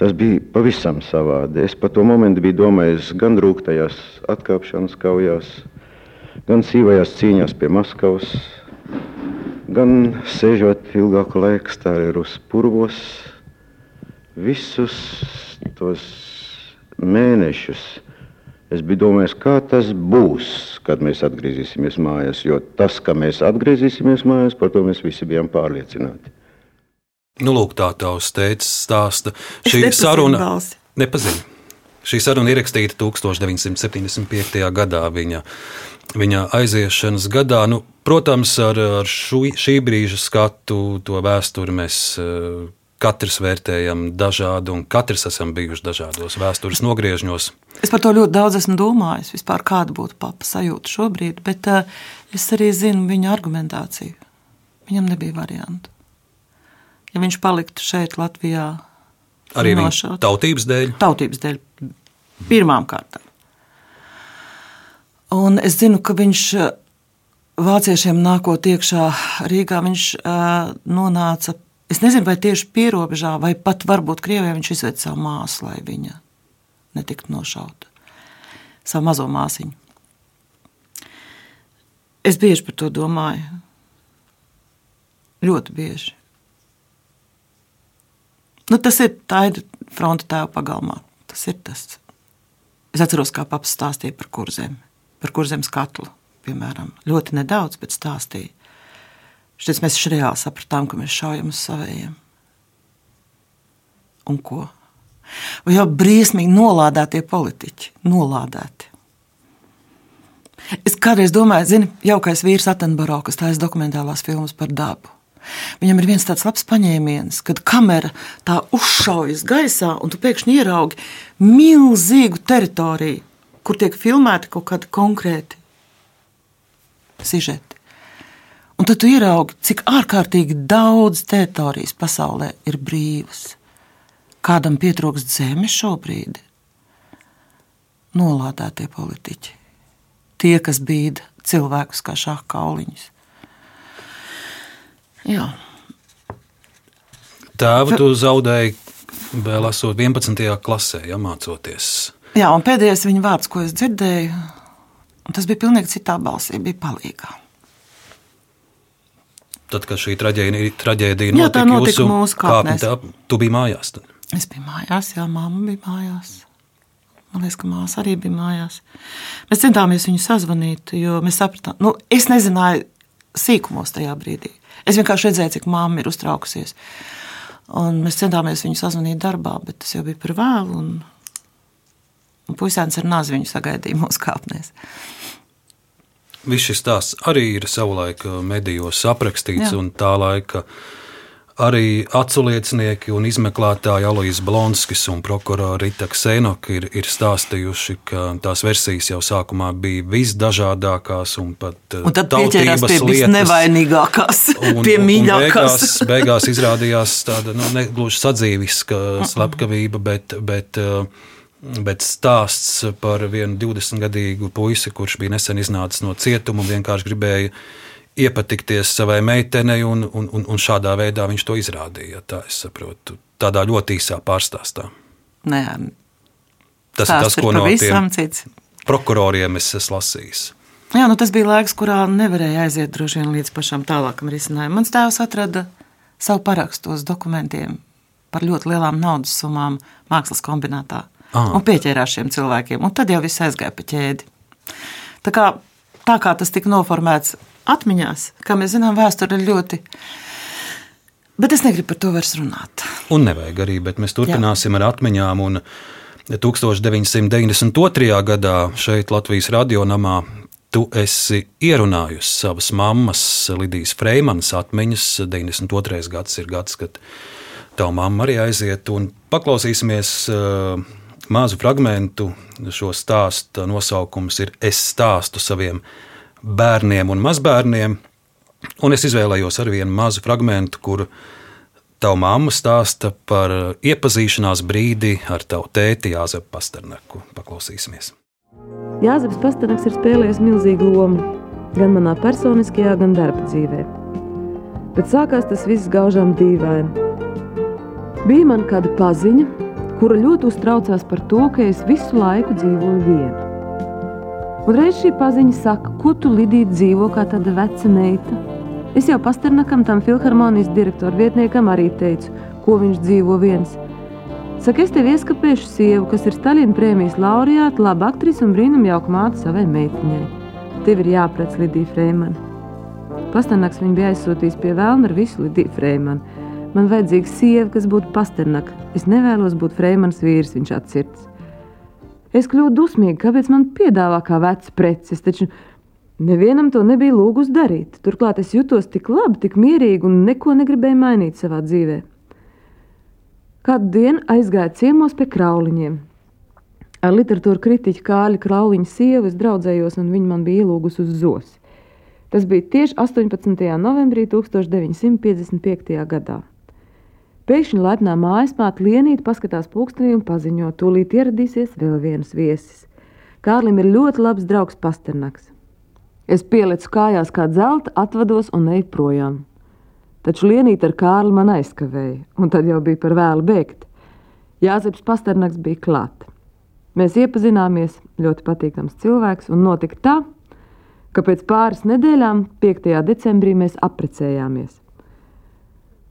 [SPEAKER 7] Tas bija pavisam savādi. Es par to momentu biju domājis gan rūktajās atkāpšanas kaujās, gan sīvajās cīņās pie Maskavas, gan sēžot ilgāku laiku stāvot uz purvos. Visus tos mēnešus Es biju domājis, kā tas būs, kad mēs atgriezīsimies mājās. Jo tas, ka mēs atgriezīsimies mājās, par to mēs visi bijām pārliecināti.
[SPEAKER 2] Nu, lūk, tā tavs teicis stāsta. Šī saruna nepazina. Šī saruna ierakstīta 1975. gadā viņa, viņa aiziešanas gadā. Nu, protams, ar, ar šu, šī brīža skatu to vēsturi mēs katrs vērtējam dažādi, un katrs esam bijuši dažādos vēstures nogriežņos.
[SPEAKER 3] Es par to ļoti daudz esmu domājis, vispār, kāda būtu papa sajūta šobrīd, bet uh, es arī zinu viņa argumentāciju. Viņam nebija variantu. Ja viņš paliktu šeit, Latvijā,
[SPEAKER 2] arī viņa tautības dēļ?
[SPEAKER 3] Tautības dēļ, pirmām kārtām. Un es zinu, ka viņš eh, vāciešiem nākot iekšā Rīgā, viņš uh, nonāca Es nezinu, vai tieši pierobežā, vai pat varbūt Krievijā viņš izved savu māsu, lai viņa netiktu nošauta. Savu mazo māsiņu. Es bieži par to domāju. Ļoti bieži. Nu, tas ir tā ir fronte tēva pagalmā. Tas ir tas. Es atceros, kā paps stāstīja par kurzem, par kurzemes katlu, piemēram. Ļoti nedaudz, bet stāstīja. Šķiet, mēs reāli sapratām, ka mēs šaujam uz saviem. Un ko? Vai jau briesmīgi nolādētie politiķi, nolādēti. Es kādreiz domāju, zini, jaukais vīrs Atenbaro, kas taisa dokumentālās filmas par dabu. Viņam ir viens tāds labs paņēmiens, kad kamera tā uzšaujas gaisā, un tu pēkšņi ieraugi milzīgu teritoriju, kur tiek filmēti kaut kādi konkrēti sižeti. Un tad tu ieraugi, cik ārkārtīgi daudz teritorijas pasaulē ir brīvas. Kādam pietrūkst zeme šobrīd? Nolādētie politiķi. Tie, kas bīda cilvēkus kā šāda kauliņus. Jā.
[SPEAKER 2] Tēvu tu zaudēji vēl esot 11. klasē, ja mācoties.
[SPEAKER 3] Jā, un pēdējais viņa vārds, ko es dzirdēju, tas bija pilnīgi citā balsī, bija palīgā
[SPEAKER 2] tad, kad šī traģēdija, traģēdija notika, jā, tā notika mūsu kāpnē, tu biji mājās. Tad.
[SPEAKER 3] Es biju mājās, jā, mamma bija mājās. Man liekas, ka māsa arī bija mājās. Mēs centāmies viņu sazvanīt, jo mēs sapratām, nu, es nezināju sīkumos tajā brīdī. Es vienkārši redzēju, cik mamma ir uztraukusies. Un mēs centāmies viņu sazvanīt darbā, bet tas jau bija par vēlu. Un, un puisēns ar nāzi viņu sagaidīja mūsu kāpnēs.
[SPEAKER 2] Viss šis stāsts arī ir savulaik uh, medijos aprakstīts, Jā. un tā laika arī aculiecinieki un izmeklētāji Alois Blonskis un prokurori Rita Ksenoka ir, ir stāstījuši, ka tās versijas jau sākumā bija visdažādākās un pat
[SPEAKER 3] uh, un tad tautības pie lietas. nevainīgākās, un, pie mīļākās.
[SPEAKER 2] Un beigās, beigās izrādījās tāda, nu, negluži sadzīviska slepkavība, bet, bet uh, Bet stāsts par vienu 20-gadīgu puisi, kurš bija nesen iznācis no cietuma un vienkārši gribēja iepatikties savai meitenei, un, un, un, un šādā veidā viņš to izrādīja. Tā es saprotu, tādā ļoti īsā pārstāstā.
[SPEAKER 3] Nē,
[SPEAKER 2] tas ir tas, ko no tiem cits. prokuroriem es esmu lasījis.
[SPEAKER 3] Jā, nu tas bija laiks, kurā nevarēja aiziet droši vien līdz pašam tālākam risinājumam. Mans tēvs atrada savu parakstu uz dokumentiem par ļoti lielām naudas summām mākslas kombinātā. Aha. un pieķērās šiem cilvēkiem. Un tad jau viss aizgāja pa ķēdi. Tā kā, tā kā tas tika noformēts atmiņās, kā mēs zinām, vēsture ir ļoti. Bet es negribu par to vairs runāt.
[SPEAKER 2] Un nevajag arī, bet mēs turpināsim Jā. ar atmiņām. Un 1992. gadā šeit Latvijas radionamā tu esi ierunājusi savas mammas Lidijas Freimanas atmiņas. 92. gads ir gads, kad tavu mammu arī aiziet un paklausīsimies uh, mazu fragment. Šo stāstu nosaukums ir Es stāstu saviem bērniem un mazbērniem. Un es izvēlējos arī vienu mazu fragment, kur tava mamma stāsta par iepazīšanās brīdi ar tavu tēti Jāzepu Pasternaku. Paklausīsimies!
[SPEAKER 9] Jāzeps Pasternaks ir spēlējis milzīgu lomu gan manā personiskajā, gan darba dzīvē. Bet sākās tas viss gaužām dīvaini. Bija man kāda paziņa, kura ļoti uztraucās par to, ka es visu laiku dzīvoju viena. Un reiz šī paziņa saka, ko tu lidīt dzīvo kā tāda veca meita. Es jau Pasternakam, tam filharmonijas direktora vietniekam, arī teicu, ko viņš dzīvo viens. Saka, es tev ieskapēšu sievu, kas ir Staļina prēmijas laureāta, laba aktrise un brīnumjauka māte savai meitiņai. Tev ir jāprec Lidija Freimana. Pasternaks viņu bija aizsūtījis pie vēlna ar visu Lidiju Freimanu. Man vajadzīga sieva, kas būtu Pasternaka. Es nevēlos būt Freimans vīrs, viņš atcirts. Es kļuvu dusmīga, kāpēc man piedāvā kā vecs preces, taču nevienam to nebija lūgus darīt. Turklāt es jutos tik labi, tik mierīgi un neko negribēju mainīt savā dzīvē. Kādu dienu aizgāju ciemos pie krauliņiem. Ar literatūru kritiķu Kāļa Krauliņa sievu es draudzējos, un viņa man bija ielūgusi uz zosi. Tas bija tieši 18. novembrī 1955. gadā. Pēkšņi lepnā mājasmāte Lienīte paskatās pulkstenī un paziņo, tūlīt ieradīsies vēl viens viesis. Kārlim ir ļoti labs draugs Pasternaks. Es pielicu kājās kā zelta, atvados un eju projām. Taču Lienīte ar Kārli man aizkavēja, un tad jau bija par vēlu bēgt. Jāzeps Pasternaks bija klāt. Mēs iepazināmies, ļoti patīkams cilvēks, un notika tā, ka pēc pāris nedēļām, 5. decembrī, mēs apprecējāmies.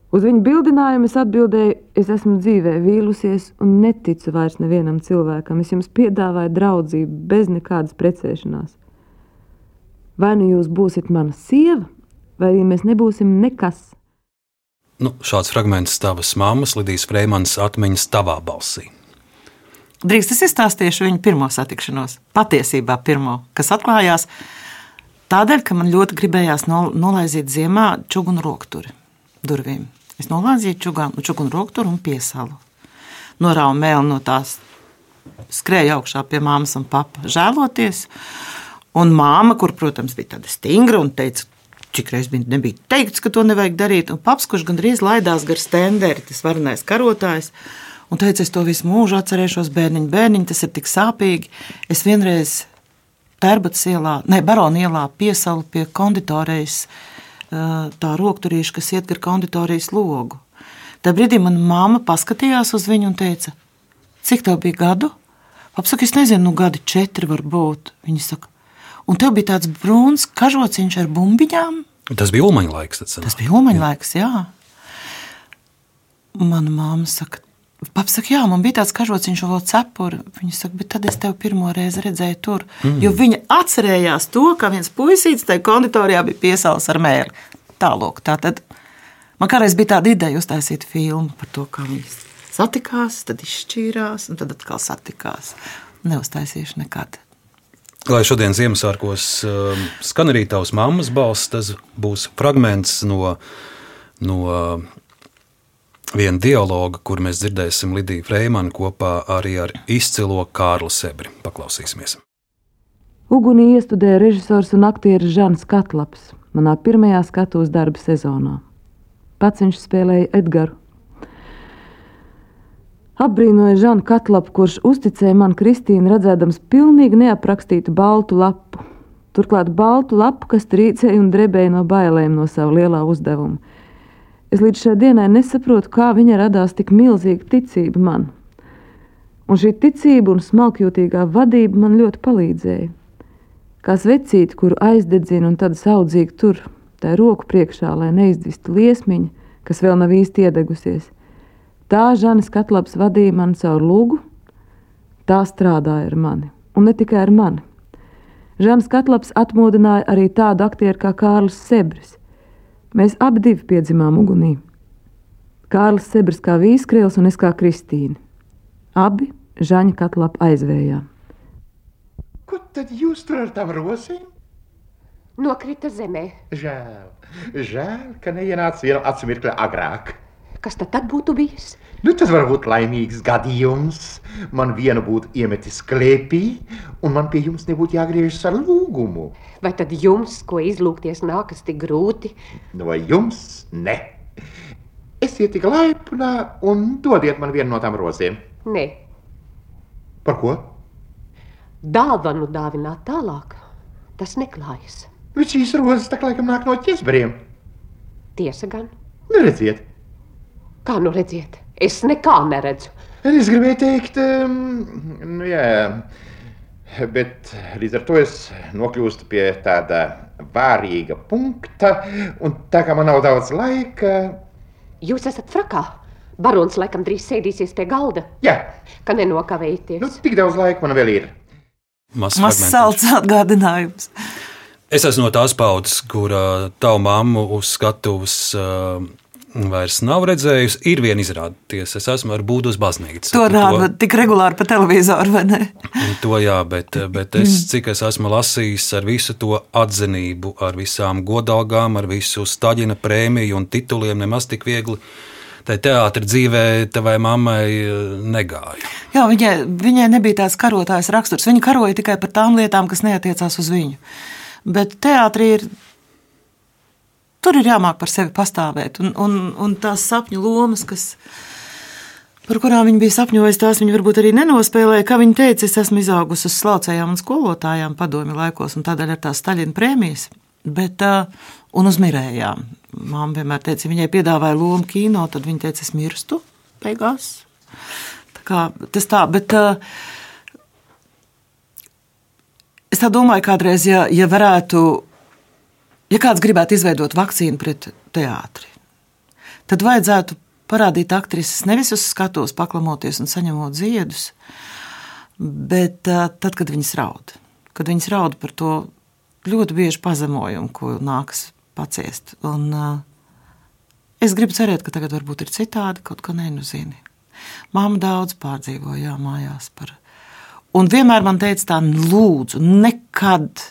[SPEAKER 9] Uz viņu bildinājumu es atbildēju, es esmu dzīvē vīlusies un neticu vairs nevienam cilvēkam. Es jums piedāvāju draudzību bez nekādas precēšanās. Vai nu jūs būsiet mana sieva, vai arī mēs nebūsim nekas.
[SPEAKER 2] Nu, šāds fragments tavas mammas, Lidijas Freimans atmiņas tavā balsī.
[SPEAKER 3] Drīz es izstāstīšu viņu pirmo satikšanos. Patiesībā pirmo, kas atklājās tādēļ, ka man ļoti gribējās nolaizīt ziemā čugunu rokturi durvīm. Es nolādzīju čugunu, čugunu rokturu un piesalu. Norāvu mēlu no tās, skrēju augšā pie māmas un papa, žēloties. Un māma, kur, protams, bija tāda stingra un teica, cik reizes bija, nebija teikts, ka to nevajag darīt. Un paps, kurš gandrīz laidās gar stenderi, tas varenais karotājs, un teica, es to visu mūžu atcerēšos, bērniņ, bērniņ, tas ir tik sāpīgi. Es vienreiz Tērbats ielā, ne, Barona ielā piesalu pie konditorejas tā rokturīša, kas iet gar konditorijas logu. Tā brīdī manā māma paskatījās uz viņu un teica, cik tev bija gadu? Apsaka, es nezinu, nu gadi četri varbūt. Viņa saka, un tev bija tāds brūns kažociņš ar bumbiņām.
[SPEAKER 2] Tas bija ulmaņa laiks.
[SPEAKER 3] Tas bija ulmaņa laiks, jā. Mana māma saka, Paps saka, jā, man bija tāds kažociņš, vēl cepuri. Viņa saka, bet tad es tevi pirmo reizi redzēju tur. Mm. Jo viņa atcerējās to, ka viens puisītis tajā konditorijā bija piesaucis ar mēli. Tālāk, tā tad man kādreiz bija tāda ideja uztaisīt filmu par to, kā viņi satikās, tad izšķīrās un tad atkal satikās. Neuztaisīšu nekad.
[SPEAKER 2] Lai šodien Ziemassvētkos uh, skan arī tavs mammas balss, tas būs fragments no, no viena dialoga, kur mēs dzirdēsim Lidiju Freimanu kopā arī ar izcilo Kārlu Sebri. Paklausīsimies!
[SPEAKER 9] Ugunī iestudēja režisors un aktieris Žants Katlaps manā pirmajā skatuves darba sezonā. Pats viņš spēlēja Edgars. Apbrīnoja Žanu Katlapu, kurš uzticēja man Kristīnu, redzēdams pilnīgi neaprakstītu baltu lapu. Turklāt baltu lapu, kas trīcēja un drebēja no bailēm no sava lielā uzdevuma. Es līdz šai dienai nesaprotu, kā viņa radās tik milzīga ticība man. Un šī ticība un smalkjūtīgā vadība man ļoti palīdzēja. Kā svecīti, kuru aizdedzina un tad saudzīgi tur, tā roku priekšā, lai neizdzistu liesmiņu, kas vēl nav īsti iedegusies. Tā Žanis Katlabs vadīja mani caur lūgu, tā strādāja ar mani, un ne tikai ar mani. Žanis Katlabs atmodināja arī tādu aktieru kā Kārlis Sebris, Mēs abi divi piedzimām ugunī. Kārlis Sebrs kā vīskrēls un es kā Kristīna. Abi žaņa katlapa aizvējā.
[SPEAKER 10] Ko tad jūs tur ar tām rosīm?
[SPEAKER 11] Nokrita zemē.
[SPEAKER 10] Žēl, žēl, ka neienāca viena atsmirkļa agrāk.
[SPEAKER 11] Kas tad, tad būtu bijis?
[SPEAKER 10] Nu, tas var būt laimīgs gadījums. Man vienu būtu iemetis klēpī, un man pie jums nebūtu jāgriežas ar lūgumu.
[SPEAKER 11] Vai tad jums, ko izlūgties, nākas tik grūti?
[SPEAKER 10] Nu, vai jums? Ne. Esiet tik laipna un dodiet man vienu no tām rozēm.
[SPEAKER 11] Nē,
[SPEAKER 10] Par ko?
[SPEAKER 11] dāvanu dāvināt tālāk. Tas neklājas.
[SPEAKER 10] Bet šīs rozes tā kā laikam nāk no ķezberiem.
[SPEAKER 11] Tiesa gan.
[SPEAKER 10] Nu, redziet,
[SPEAKER 11] Kā nu redziet, es nekā neredzu.
[SPEAKER 10] es gribēju teikt, um, nu, jā, bet līdz ar to es nokļūstu pie tāda vārīga punkta, un tā kā man nav daudz laika,
[SPEAKER 11] Jūs esat frakā. Barons laikam drīz sēdīsies pie galda.
[SPEAKER 10] Jā,
[SPEAKER 11] ka nenokavēties.
[SPEAKER 10] Nu, tik daudz laika man vēl ir.
[SPEAKER 2] Mazs
[SPEAKER 3] salds atgādinājums.
[SPEAKER 2] Es esmu no tās paudzes, kur uh, tavu mammu uz skatuves uh, vairs nav redzējusi. Ir viena izrādīties, es esmu ar būdu uz baznīcu.
[SPEAKER 3] To rāda tik regulāri pa televizoru, vai ne?
[SPEAKER 2] To jā, bet, bet es, cik es esmu lasījis ar visu to atzinību, ar visām godalgām, ar visu Staļina prēmiju un tituliem, nemaz tik viegli. Tā teātris dzīvē tavai mammai eh, negāja.
[SPEAKER 3] Jā, viņai, viņai nebija tāds karotājas raksturs. Viņa karoja tikai par tām lietām, kas neatiecās uz viņu. Bet teātrī ir. Tur ir jāmāk par sevi pastāvēt. Un, un, un tās sapņu lomas, kas, par kurām viņa bija sapņojusi, tās viņa varbūt arī nenospēlēja. Kā viņa teica, es esmu izaugusi uz slaucējām un skolotājām padomju laikos, un tādēļ ir tās Staļina prēmijas. Bet, uh, un uz mirējām. Māma vienmēr teica, ja viņai piedāvāja lomu kino, tad viņa teica, es mirstu beigās. Tā kā, tas tā, bet uh, es tā domāju, kādreiz, ja, ja varētu, ja kāds gribētu izveidot vakcīnu pret teātri, tad vajadzētu parādīt aktrises nevis uz skatuves, paklamoties un saņemot ziedus, bet tad, kad viņas raud. Kad viņas raud par to ļoti bieži pazemojumu, ko nākas paciest. Un, es gribu cerēt, ka tagad varbūt ir citādi, kaut ko nenuzini. Māma daudz pārdzīvoja jā, mājās par. Un vienmēr man teica, tā lūdzu, nekad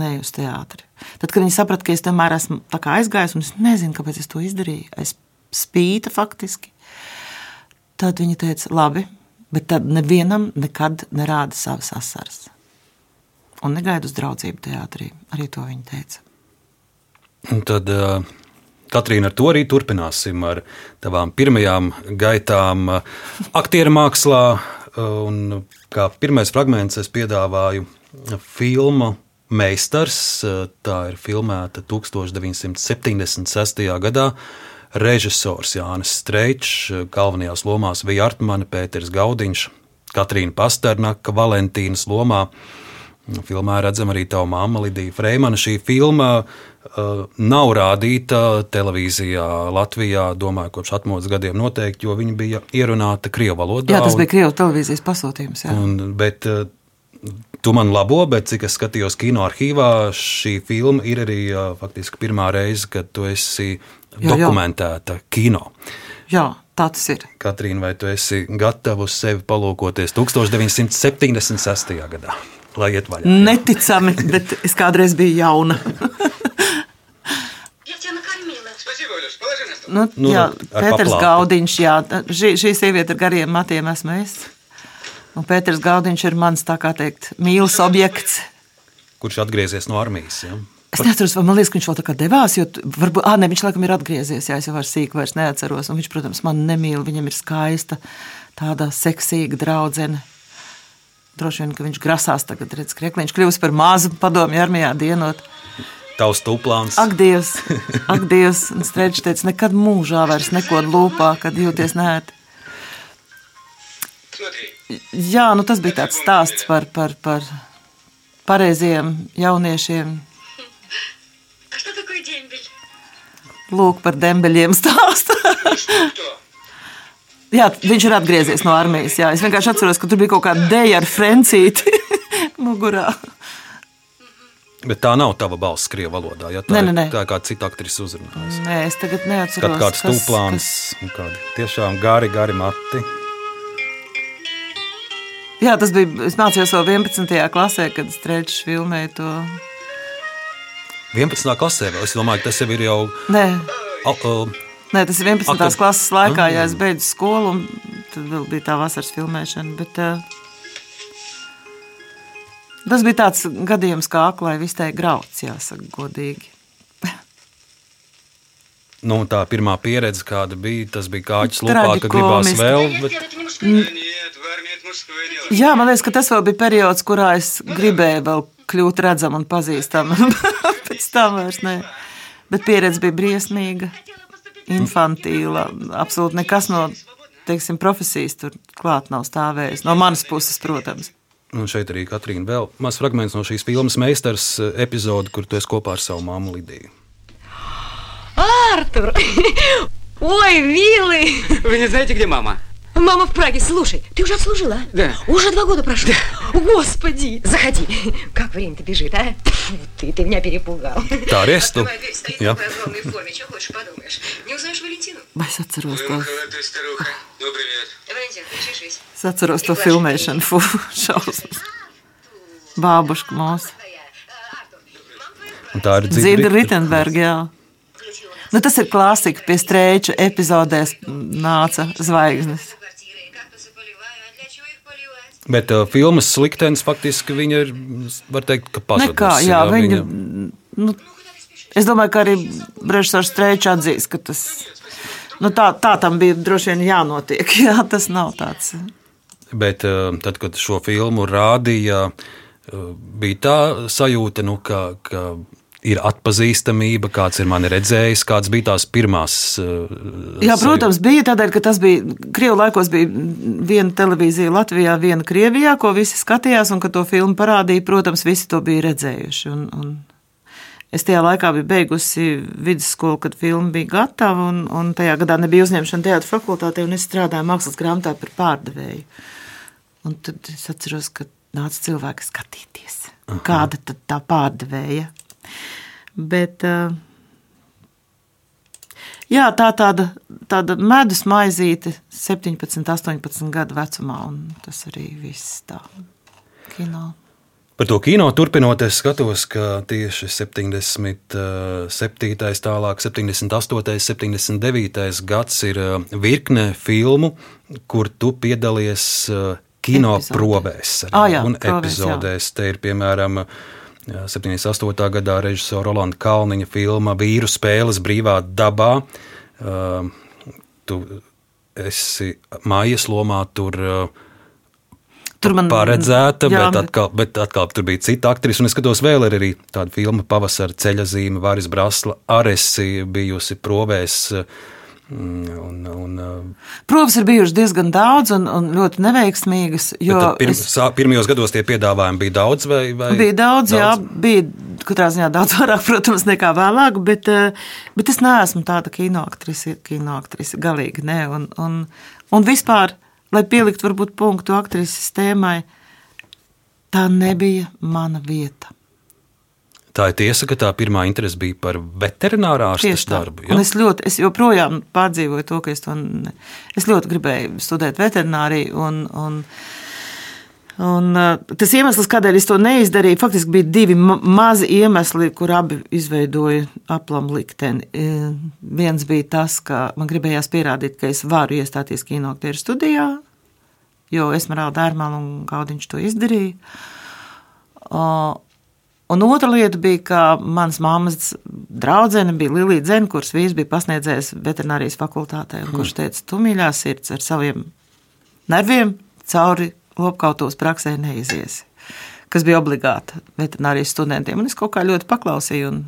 [SPEAKER 3] ne uz teātri. Tad, kad viņi saprata, ka es tomēr esmu aizgājis, un es nezinu, kāpēc es to izdarīju, es spīta faktiski, tad viņi teica, labi, bet tad nevienam nekad nerāda savas asaras. Un negaida uz draudzību teātrī. Arī to viņa teica.
[SPEAKER 2] Un tad, uh, Katrīna, ar to arī turpināsim ar tavām pirmajām gaitām uh, aktieru mākslā. uh, Un kā pirmais fragments es piedāvāju filmu Meistars. Tā ir filmēta 1976. gadā. Režisors Jānis Streičs, galvenajās lomās bija Artmane, Pēters Gaudiņš, Katrīna Pasternaka, Valentīnas lomā. Filmā redzama arī tā māma Lidija Freimana. Šī filma uh, nav rādīta televīzijā Latvijā, domāju, kopš atmodas gadiem noteikti, jo viņa bija ierunāta Krievijas valodā.
[SPEAKER 3] Jā, tas bija Krievijas televīzijas pasūtījums. Jā.
[SPEAKER 2] Un, bet uh, tu man labo, bet cik es skatījos kino arhīvā, šī filma ir arī faktiski pirmā reize, kad tu esi
[SPEAKER 3] Jā, jā.
[SPEAKER 2] dokumentēta kino.
[SPEAKER 3] jā, tā tas ir.
[SPEAKER 2] Katrīna, vai tu esi gatava uz sevi palūkoties 1976. gadā? Lai iet vaļā.
[SPEAKER 3] Neticami, bet es kādreiz biju jauna. Nu,
[SPEAKER 2] Nu,
[SPEAKER 3] jā, Pēters
[SPEAKER 2] paplāti.
[SPEAKER 3] Gaudiņš, jā, šī, šī sieviete ar gariem matiem esmu es. Un Pēters Gaudiņš ir mans, tā kā teikt, mīlas objekts.
[SPEAKER 2] Kurš atgriezies no armijas? Ja?
[SPEAKER 3] Es neatceros, vai man liekas, ka viņš vēl tā kā devās, jo varbūt, ah, ne, viņš laikam ir atgriezies, jā, es jau vairs sīk vairs neatceros. Un viņš, protams, man nemīl, viņam ir skaista, tāda seksīga draudzene. Droši vien, ka viņš grasās tagad, redz, kriekliņš kļūst par mazu padomju armijā dienot.
[SPEAKER 2] Tavs tūplāns.
[SPEAKER 3] Ak, Dievs, ak, Dievs, un Strēčs teica, nekad mūžā vairs neko lūpā, kad jūties nērti. Jā, nu tas bija tāds stāsts par, par, par pareiziem jauniešiem. Lūk, par dembeļiem stāstu. Jā, viņš ir atgriezies no armijas. Jā. Es vienkārši atceros, ka tur bija kaut kāda dēļa ar frencīti mugurā.
[SPEAKER 2] Bet tā nav tava balss krievu valodā. Ja? Tā,
[SPEAKER 3] Nē, nē, nē.
[SPEAKER 2] tā ir kāda cita aktrise uzrunājusi.
[SPEAKER 3] Nē, es tagad
[SPEAKER 2] Kad
[SPEAKER 3] neatceros.
[SPEAKER 2] kāds
[SPEAKER 3] kas-
[SPEAKER 2] tūplāns, un kādi tiešām gari, gari mati.
[SPEAKER 3] Jā, tas bija. Es mācījos vēl 11. klasē, kad Strēčs filmēja to.
[SPEAKER 2] 11. klasē vēl. Es domāju, ka tas jau ir jau
[SPEAKER 3] Nē,
[SPEAKER 2] au- uh,
[SPEAKER 3] Nē, tas ir 11.
[SPEAKER 2] Ak, tad-
[SPEAKER 3] klases laikā, ja
[SPEAKER 2] Ah.
[SPEAKER 3] es beidzu skolu, un tad vēl bija tā vasaras filmēšana. Bet, uh, tas bija tāds gadījums, kā aklai vistē grauds, jāsaka, godīgi.
[SPEAKER 2] Nu, tā pirmā pieredze, kāda bija, tas bija kāķis lupā, ka gribās vēl. Bet...
[SPEAKER 3] Jā, man liekas, ka tas vēl bija periods, kurā es gribēju vēl kļūt redzama un pazīstama. Pēc tam vairs ne. Bet pieredze bija briesmīga, infantīla. Absolūti nekas no teiksim, profesijas tur klāt nav stāvējis. No manas puses, protams.
[SPEAKER 2] Un šeit arī Katrīna vēl mazs fragments no šīs filmas meistars eh, epizode, kur tu esi kopā ar savu māmu Lidiju.
[SPEAKER 12] Артур! Ой, милый!
[SPEAKER 13] Вы не знаете, где мама?
[SPEAKER 12] Мама в Праге, слушай, ты уже отслужила?
[SPEAKER 13] Да.
[SPEAKER 12] Уже два года прошло. Господи, заходи. Как время-то бежит, а? Фу, Ты, ты меня перепугал.
[SPEAKER 2] Tā arī es tu. Jā.
[SPEAKER 12] огромной форме, чего хочешь, подумаешь. Не узнаешь Валентину?
[SPEAKER 3] Vai es atceros to,
[SPEAKER 13] ты старуха. Ну, привет.
[SPEAKER 12] Валентин, ты чешись.
[SPEAKER 3] es atceros to filmēšanu, fu, šausmas. Bābuška mūsu.
[SPEAKER 2] Un tā ir
[SPEAKER 3] Dzīda Ritenberga, jā. Nu, tas ir klasika, pie strēča epizodēs nāca zvaigznes.
[SPEAKER 2] Bet uh, filmas liktenis faktiski viņa ir, var teikt, ka pazudusi.
[SPEAKER 3] Nekā, jā, viņa, nu, es domāju, ka arī režisors Strēčs atzīs, ka tas, nu, tā, tā tam bija droši vien jānotiek, jā, tas nav tāds.
[SPEAKER 2] Bet uh, tad, kad šo filmu rādīja, uh, bija tā sajūta, nu, ka, ka ir atpazīstamība, kāds ir mani redzējis, kāds bija tās pirmās. Uh,
[SPEAKER 3] Jā, protams, bija tādēļ, ka tas bija Krievijas laikos, bija viena televīzija Latvijā, viena Krievijā, ko visi skatījās, un kad to filmu parādīja, protams, visi to bija redzējuši. Un, un es tajā laikā biju beigusi vidusskolu, kad filma bija gatava, un, un tajā gadā nebija uzņemšana teātris fakultātē, un es strādāju mākslas grāmatā par pārdevēju. Un tad es atceros, ka nāca cilvēki skatīties, kāda tad tā pārdevēja. Bet, jā, tā tāda, tāda medus maizīte 17, 18 gadu vecumā, un tas arī viss tā kino.
[SPEAKER 2] Par to kino turpinot, es skatos, ka tieši 77. tālāk, 78. 79. gads ir virkne filmu, kur tu piedalies kino
[SPEAKER 3] Epizodē.
[SPEAKER 2] probēs arī,
[SPEAKER 3] Ā, jā,
[SPEAKER 2] un
[SPEAKER 3] probēs,
[SPEAKER 2] epizodēs. Te ir piemēram jā, 78. gadā režisora Rolanda Kalniņa filma Vīru spēles brīvā dabā. Uh, Tu esi mājas lomā tur. uh,
[SPEAKER 3] Tur man
[SPEAKER 2] paredzēta,
[SPEAKER 3] jā,
[SPEAKER 2] bet, atkal, bet atkal tur bija cita aktrise. Un es skatos, vēl ir arī tāda filma, Pavasara ceļa zīme, Vāris Brasla, Aresi bijusi provēs. Mm, Un, un,
[SPEAKER 3] Protams, ir bijušas diezgan daudz un, un ļoti neveiksmīgas. Jo
[SPEAKER 2] pirm,
[SPEAKER 3] es.
[SPEAKER 2] Pirmajos gados tie piedāvājumi bija daudz, vai, vai
[SPEAKER 3] bija daudz, daudz, jā, bija katrā ziņā daudz vairāk, protams, nekā vēlāk, bet, eh, bet es neesmu tāda kinoaktrise, kinoaktrise galīgi. Ne, un, un, un vispār, lai pieliktu varbūt punktu aktrises tēmai, tā nebija mana vieta.
[SPEAKER 2] Tā ir tiesa, ka tā pirmā interese bija par veterinārā
[SPEAKER 3] tā.
[SPEAKER 2] darbu.
[SPEAKER 3] Un es, ļoti, es joprojām pārdzīvoju to, ka es, to, ne- es ļoti gribēju studēt veterināriju. Un, un, un, uh, tas iemesls, kādēļ es to neizdarīju, faktiski bija divi ma mazi iemesli, kur abi izveidoja aplamu likteni. E, Viens bija tas, ka man gribējās pierādīt, ka es varu iestāties kinoaktieru studijā, jo Esmeralda Dārmāla un Gaudiņš to izdarīja. Un otra lieta bija, ka mans mammas draudzene bija Lilija Zena, kuras vīrs bija pasniedzējis veterinārijas fakultātē, un kurš teica, tu mīļā sirds ar saviem nerviem cauri lopkautos praksē neiziesi, kas bija obligāta veterinārijas studentiem. Un es kaut kā ļoti paklausīju un,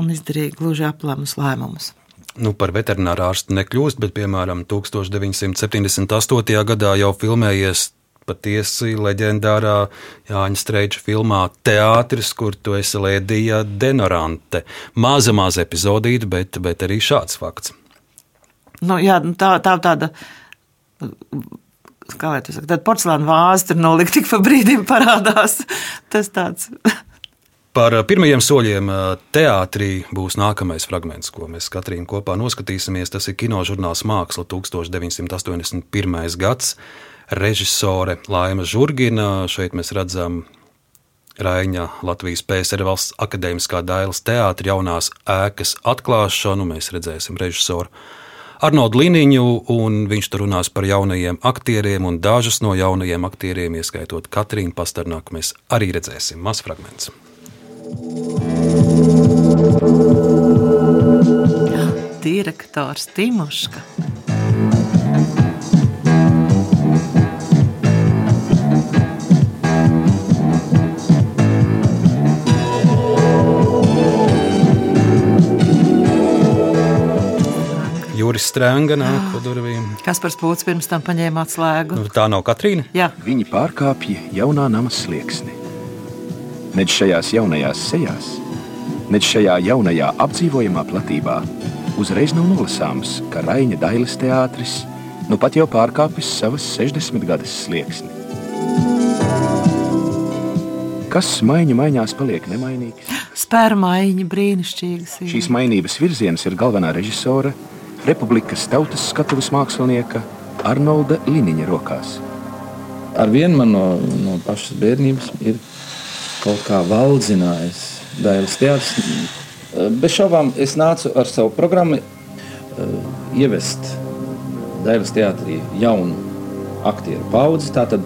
[SPEAKER 3] un izdarīju gluži aplamus lēmumus.
[SPEAKER 2] Nu, par veterināru ārstu nekļūst, bet, piemēram, 1978. gadā jau filmējies patiesi leģendārā Jāņa Streiča filmā Teātris, kur tu esi Lēdija Denorante. Maza, maza epizodīta, bet, bet arī šāds fakts.
[SPEAKER 3] Nu, jā, nu tā, tā tāda. Kā lai tu saki, tad porcelāna vāze tur nolikt tik pa brīdim parādās. Tas tāds.
[SPEAKER 2] Par pirmajiem soļiem uh, teātrī būs nākamais fragments, ko mēs katrīm kopā noskatīsimies. Tas ir kinožurnāls Māksla 1981. gads. Režisore Laima Žurgina. Šeit mēs redzam Raiņa Latvijas PSR valsts akadēmiskā dailes teātra jaunās ēkas atklāšanu. Mēs redzēsim režisoru Arnoldu Liniņu, un viņš tur runās par jaunajiem aktieriem, un dažus no jaunajiem aktieriem, ieskaitot Katrīnu Pastarnāku, mēs arī redzēsim. Mazs fragments.
[SPEAKER 3] Direktors Timoška.
[SPEAKER 2] Juris Strunke nāk pa durvīm.
[SPEAKER 3] Kas par spūci pirms tam paņēma atslēgu?
[SPEAKER 2] Nu, tā nav Katrīna.
[SPEAKER 3] Jā.
[SPEAKER 14] Viņi pārkāpja jaunā nama slieksni. Nec šajās jaunajās sejās, nec šajā jaunajā apdzīvojamā platībā uzreiz nav nolasāms, ka Raina Dailes teātris nu pat jau pārkāpis savas 60 gadus slieksni. Kas maiņa maiņās paliek nemainīgs?
[SPEAKER 3] Spērmaiņa brīnišķīgas. ir.
[SPEAKER 14] Šīs mainības virziens ir galvenā režisora, Republikas tautas skatuves mākslinieka Arnolda Liniņa rokās.
[SPEAKER 15] Ar vienu man no, no pašas bērnības ir kaut kā valdzinājis Dailas teātris. Bez šaubām es nācu ar savu programmu eh, ievest Dailas teātrī jaunu aktieru paudzi. Tātad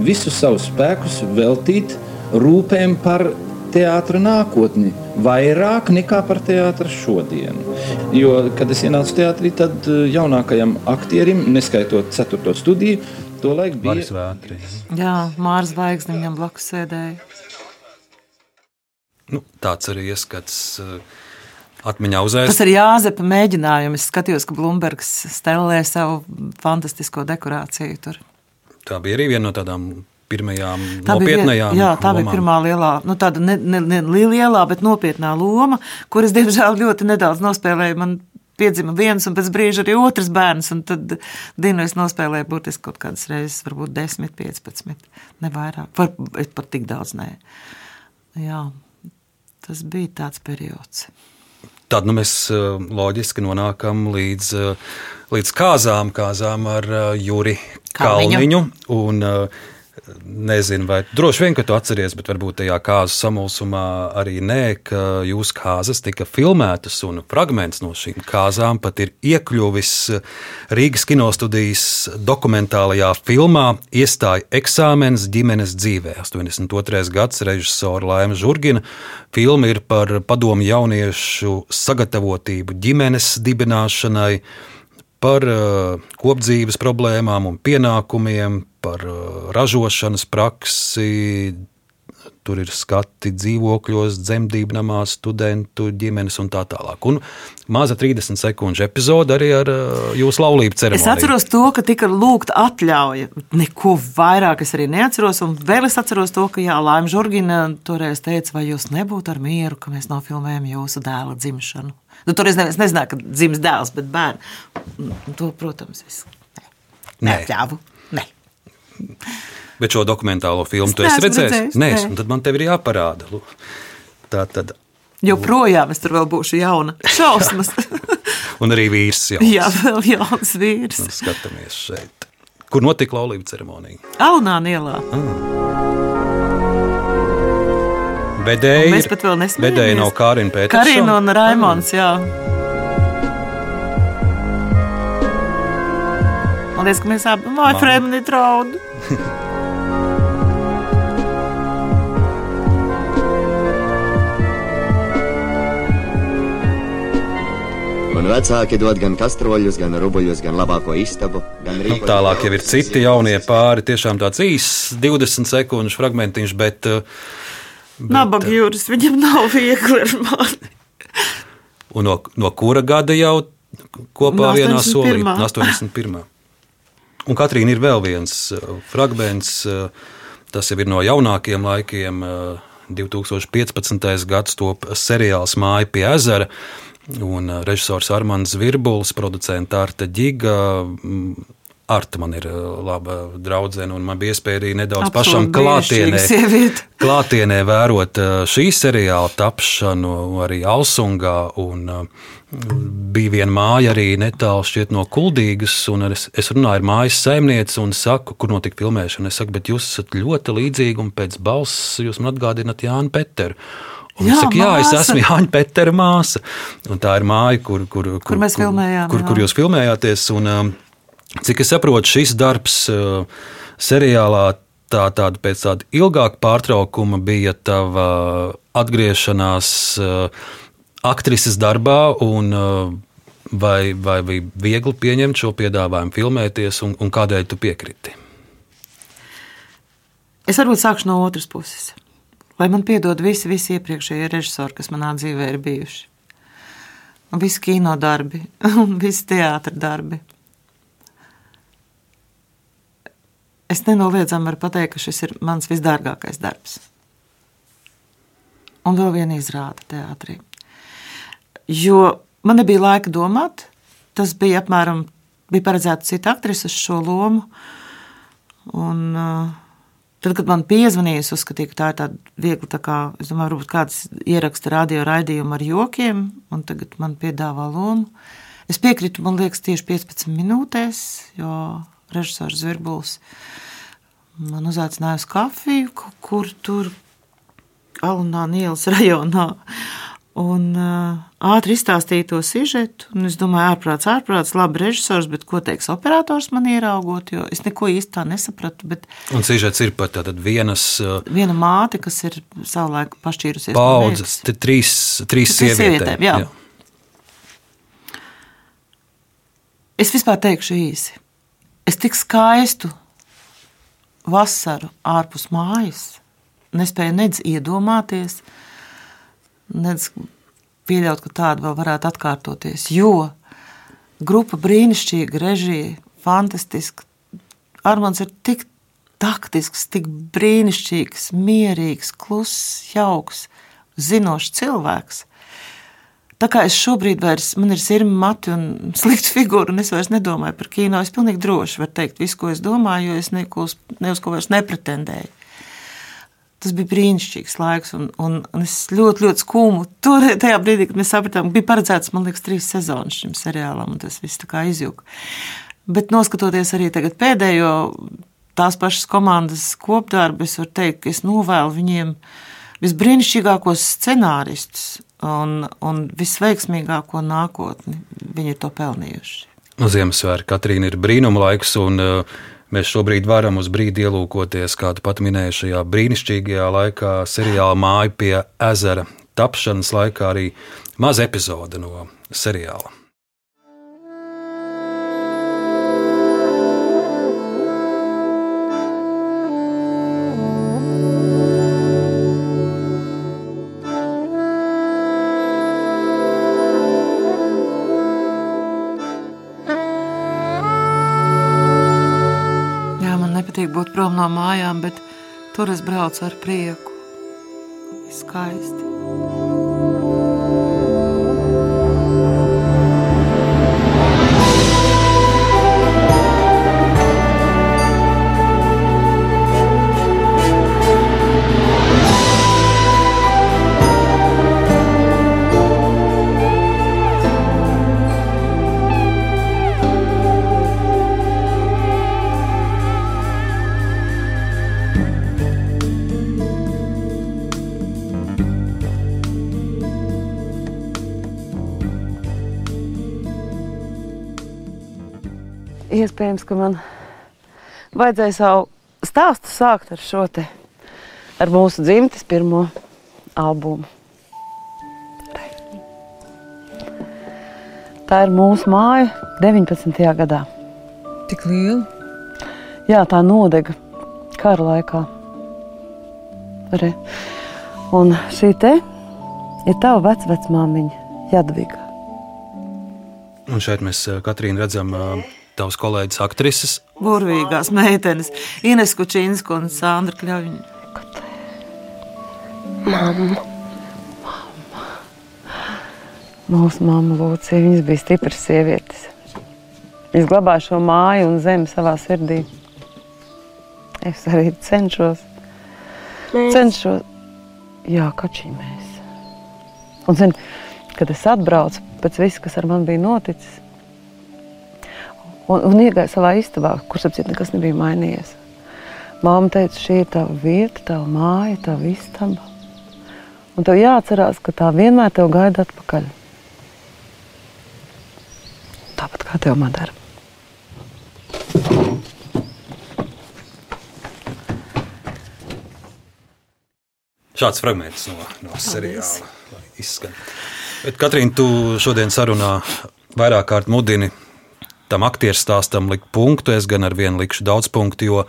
[SPEAKER 15] visus savus spēkus veltīt rūpēm par teātra nākotni, vairāk nekā par teātra šodienu. Jo, kad es ienācu teātrī, tad eh, jaunākajam aktierim, neskaitot 4. studiju, to laiku bija
[SPEAKER 2] Vētri.
[SPEAKER 3] Jā, Mārcis Zvaigznes viņam blakus sēdēja.
[SPEAKER 2] Nu, tāds arī ieskats uh, atmiņā uzēst.
[SPEAKER 3] Tas ir Jāzepa mēģinājums. Es skatījos, ka Blūmbergs stelē savu fantastisko dekorāciju tur.
[SPEAKER 2] Tā bija arī viena no tādām pirmajām
[SPEAKER 3] Tā bija,
[SPEAKER 2] nopietnējām.
[SPEAKER 3] jā, tā bija
[SPEAKER 2] lomām.
[SPEAKER 3] pirmā lielā, nu tāda ne, ne, ne lielā, bet nopietnā loma, kuras, diemžēl, ļoti nedaudz nospēlēja. Man piedzima viens, un pēc brīža arī otrs bērns. un Tad Dinu es nospēlēju burtiski kaut kādas reizes, varbūt 10, 15, ne vairāk. Var, pat tik daudz nē. Jā, tas bija tāds periods.
[SPEAKER 2] Tad nu, mēs uh, loģiski nonākam līdz, uh, līdz kāzām, kāzām ar uh, Juri
[SPEAKER 3] Kalniņu.
[SPEAKER 2] Kalniņu. Un, uh, Nezinu, vai droši vien, ka tu atceries, bet varbūt tajā kāzu samulsumā arī nē, ka jūsu kāzas tika filmētas un fragments no šīm kāzām pat ir iekļuvis Rīgas kinostudijas dokumentālajā filmā Iestāja eksāmenis ģimenes dzīvē. 82. gads režisora Laima Žurgina. Filma ir par padomu jauniešu sagatavotību ģimenes dibināšanai par uh, kopdzīves problēmām un pienākumiem, par uh, ražošanas praksi. Tur ir skati dzīvokļos, dzemdību namā, studentu ģimenes un tā tālāk. Un maza 30 sekundžu epizode arī ar uh, jūsu laulību
[SPEAKER 3] Es
[SPEAKER 2] ceremoniju.
[SPEAKER 3] atceros to, ka tika lūgta atļauja. Neko vairāk es arī neatceros. Un vēl es atceros to, ka Laima Žurgina toreiz teica, vai jūs nebūtu ar mieru, ka mēs nofilmējam jūsu dēla dzimšanu. Nu, ne, es nezināju, ka dzims dēls, bet bērns. To, protams, es
[SPEAKER 2] Nē.
[SPEAKER 3] neatļāvu. Nē.
[SPEAKER 2] Bet šo dokumentālo filmu
[SPEAKER 3] Es
[SPEAKER 2] tu esi redzējis?
[SPEAKER 3] redzējis,
[SPEAKER 2] Nē,
[SPEAKER 3] nē.
[SPEAKER 2] tad man te ir jāparāda. Tā tad.
[SPEAKER 3] Joprojām es tur vēl būšu jauna. Šausmas.
[SPEAKER 2] Un arī vīrs jau.
[SPEAKER 3] Jā, vēl jauns vīrs.
[SPEAKER 2] Nu, skatāmies šeit. Kur notika laulību ceremonija?
[SPEAKER 3] Alnā ielā.
[SPEAKER 2] Bedēji,
[SPEAKER 3] mēs pat vēl nesmējamies.
[SPEAKER 2] Bedēji nav Kārina Pētersona.
[SPEAKER 3] Karina un Raimons, jā. Man liekas, ka mēs abi vai
[SPEAKER 2] Mamma.
[SPEAKER 3] Fremni draudu.
[SPEAKER 16] Un vecāki dod gan kastroļus, gan rubuļus, gan labāko istabu, gan
[SPEAKER 2] Nu, tālāk jau ir citi jaunie pāri. Tiešām tāds īss, 20 sekundžu fragmentiņš, bet, uh,
[SPEAKER 3] Nabaga jūras, viņam nav viegli ar mani.
[SPEAKER 2] un no, no kura gada jau kopā
[SPEAKER 3] No
[SPEAKER 2] vienā solī?
[SPEAKER 3] 81..
[SPEAKER 2] No 81. Un Katrīna ir vēl viens uh, fragments, uh, tas jau ir no jaunākiem laikiem. uh, 2015. gads top seriāls Māja pie ezera. Un režisors Armāns Virbulis, producents Arta Giga, Arta man ir uh, laba draudzene, un man bija iespēja arī nedaudz
[SPEAKER 3] Absolūti
[SPEAKER 2] pašam klātienē, klātienē vērot uh, šī seriāla tapšanu arī Alsungā. Un, uh, bija viena māja arī netālu no Kuldīgas, un es, es runāju ar mājas saimnieci un saku, kur notika filmēšana. Es saku, bet jūs esat ļoti līdzīgi, un pēc balss jūs man atgādināt Jānu Peteru. Un
[SPEAKER 3] Jā,
[SPEAKER 2] es saku, jā, es esmu Jāņa Petera māsa. Un tā ir māja, kur, kur, kur,
[SPEAKER 3] Kur mēs filmējām,
[SPEAKER 2] Kur,
[SPEAKER 3] jā.
[SPEAKER 2] kur jūs filmējāties. Un, um, cik es saprotu, šis darbs uh, seriālā tā, tāda, pēc tāda ilgāka pārtraukuma bija tava atgriešanās uh, aktrises darbā. Un, uh, vai, vai bija viegli pieņemt šo piedāvājumu, filmēties, un, un kādēļ tu piekriti?
[SPEAKER 3] Es varbūt sākšu no otras puses. Lai man piedod visi, visi iepriekšējie režisori, kas manā dzīvē ir bijuši. Un visi kino darbi, un visi teātris darbi. Es nenoliedzami varu pateikt, ka šis ir mans visdārgākais darbs. Un vēl viena izrāde teātrī. Jo man nebija laika domāt, tas bija apmēram, bija paredzēta cita aktrise šo lomu. Un, uh, Tad, kad man piezvanīja, es uzskatīju, ka tā ir tāda viegla, tā kā, es domāju, varbūt kāds ieraksta radio raidījumu ar jokiem, un tagad man piedāvā lomu. Es piekrītu, man liekas, tieši 15 minūtēs, jo režisors Zvirbuls man uzaicināja uz kafiju, ku- kur tur Alunā Nielas rajonā. Un uh, ātri izstāstīja to sižetu, un es domāju, ārprāts, ārprāts, labi režisors, bet ko teiks operators man ieraugot, jo es neko īsti tā nesapratu, bet
[SPEAKER 2] Un sižets ir pat tātad vienas uh,
[SPEAKER 3] viena māte, kas ir savulaik pašķīrusies.
[SPEAKER 2] paudzes, te trīs, trīs sievietēm.
[SPEAKER 3] sievietēm, jā. Es vispār teikšu īsi. Es tik skaistu vasaru ārpus mājas nespēju nedz iedomāties, nedz pieļaut, ka tāda vēl varētu atkārtoties. Jo grupa brīnišķīga, režija, fantastiska. Armāns ir tik taktisks, tik brīnišķīgs, mierīgs, kluss, jauks, zinošs cilvēks. Tā kā es šobrīd vairs, man ir sirmi mati un slikta figūra, un es vairs nedomāju par kino. Es pilnīgi droši varu teikt visu, ko es domāju, jo es neko, uz- ne uz ko vairs nepretendēju. Tas bija brīnišķīgs laiks, un, un, un es ļoti, ļoti skūmu. Tur, tajā brīdī, kad mēs sapratām, ka bija paredzēts, man liekas, trīs sezonas šim seriālam, un tas viss tā kā izjuka. Bet noskatoties arī pēdējo tās pašas komandas kopdarbu, es varu teikt, ka es novēlu viņiem visbrīnišķīgākos scenāristus un, un visveiksmīgāko nākotni. Viņi ir to pelnījuši.
[SPEAKER 2] No Ziemassvētku Katrīna ir brīnuma laiks, un uh, mēs šobrīd varam uz brīdi ielūkoties, kā tu pat minēji, šajā brīnišķīgajā laikā, seriāla māja pie ezera tapšanas laikā arī maza epizode no seriāla.
[SPEAKER 3] Man nepatīk būt prom no mājām, bet tur es braucu ar prieku. Skaisti.
[SPEAKER 9] Iespējams, ka man vajadzēja savu stāstu sākt ar šo te, ar mūsu dzimtes pirmo albumu. Tā ir mūsu māja 19. gadā.
[SPEAKER 17] Tik liela?
[SPEAKER 9] Jā, tā nodega kara laikā. Re. Un šī te ir tava vecvecmāmiņa Jadviga.
[SPEAKER 2] Un šeit mēs uh, Katrīnu redzam uh, tavas kolēģis aktrises.
[SPEAKER 3] Burvīgās meitenes, Ines Kučīnska un Sandra Kļaviņa.
[SPEAKER 9] Mamma. Mūsu mamma Lūcija, viņas bija stipras sievietes. Es glabāju šo māju un zemi savā sirdī. Es arī cenšos.
[SPEAKER 11] Mēs.
[SPEAKER 9] Cenšos. Jā, kačī mēs. Un, zin, kad es atbraucu pēc viss, kas ar mani bija noticis, un, un iegāju savā istabā, kur apcīt nekas nebija mainījies. Māma teica, šī ir tava vieta, tava māja, tava istaba. Un tev jāatcerās, ka tā vienmēr tev gaida atpakaļ. Tāpat kā tev madara.
[SPEAKER 2] Šāds fragments no, no seriāla izskan. Bet, Katrīna, tu šodien sarunā vairāk kārt mudini tam aktieru stāstam likt punktu. Es gan ar vienu likšu daudz punktu, jo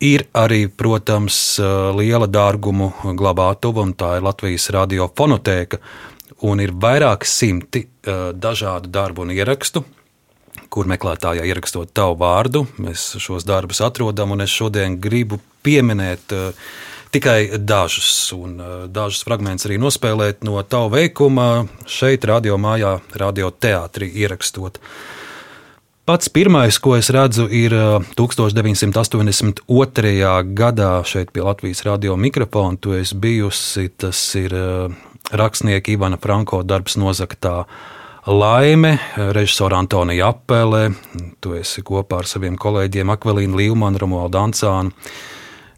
[SPEAKER 2] ir arī, protams, liela dārgumu glabātuva, un tā ir Latvijas radiofonotēka. Un ir vairāki simti uh, dažādu darbu un ierakstu, kur meklētājā ierakstot tavu vārdu. Mēs šos darbus atrodam, un es šodien gribu pieminēt uh, tikai dažus, un uh, dažus fragmentus arī nospēlēt no tava veikuma šeit, radio mājā, radio teātrī ierakstot. Pats pirmais, ko es redzu, ir 1982. gadā šeit pie Latvijas radio mikrofona. Tu esi bijusi, tas ir rakstnieka Ivana Franko darbs nozaktā laime, režisora Antonija Apelē. Tu esi kopā ar saviem kolēģiem Akvelīnu Līmanu, Romualdu Ancānu,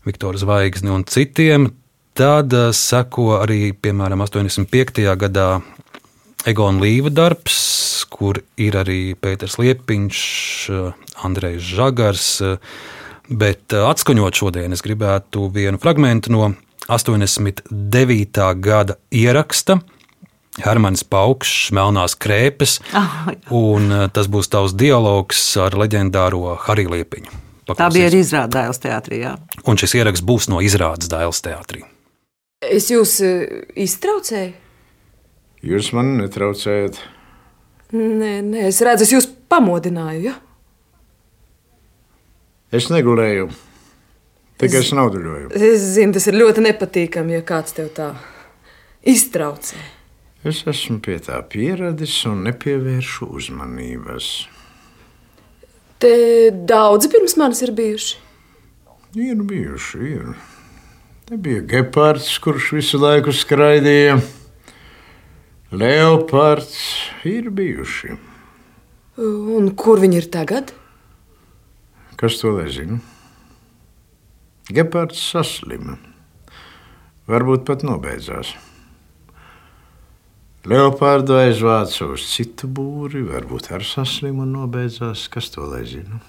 [SPEAKER 2] Viktoru Zvaigzni un citiem. Tad seko arī, piemēram, 85. gadā Egona Līva darbs, kur ir arī Pēters Liepiņš, Andrejs Žagars. Bet atskaņot šodien, es gribētu vienu fragment no 89. gada ieraksta. Hermans Paukšs, Melnās krēpes,
[SPEAKER 3] Ah, jā.
[SPEAKER 2] un eh, tas būs tavs dialogs ar leģendāro Hariju Liepiņu.
[SPEAKER 3] Tā bija arī izrāda Dāvidas teātrī. Jā.
[SPEAKER 2] Un šis ieraksts būs no izrādes Dāvidas teātrī.
[SPEAKER 17] Es jūs eh, iztraucēju?
[SPEAKER 18] Jūs man netraucējat.
[SPEAKER 17] Nē, nē, es redzu, es jūs pamodināju. Ja?
[SPEAKER 18] Es negulēju. Tikai es nauduļoju.
[SPEAKER 17] Es zinu, tas ir ļoti nepatīkami, ja kāds tev tā iztraucē.
[SPEAKER 18] Es esmu pie tā pieradis un nepievēršu uzmanības.
[SPEAKER 17] Te daudzi pirms manis ir bijuši.
[SPEAKER 18] Ir bijuši, ir. Te bija gepards, kurš visu laiku skraidīja. Leopards ir bijuši.
[SPEAKER 17] Un kur viņi ir tagad?
[SPEAKER 18] Kas to nezina? Gepards saslima. Varbūt pat nobeidzās. Leopardu aizvāca uz citu būri, varbūt ar saslimu un nobeidzās. Kas to lai zina?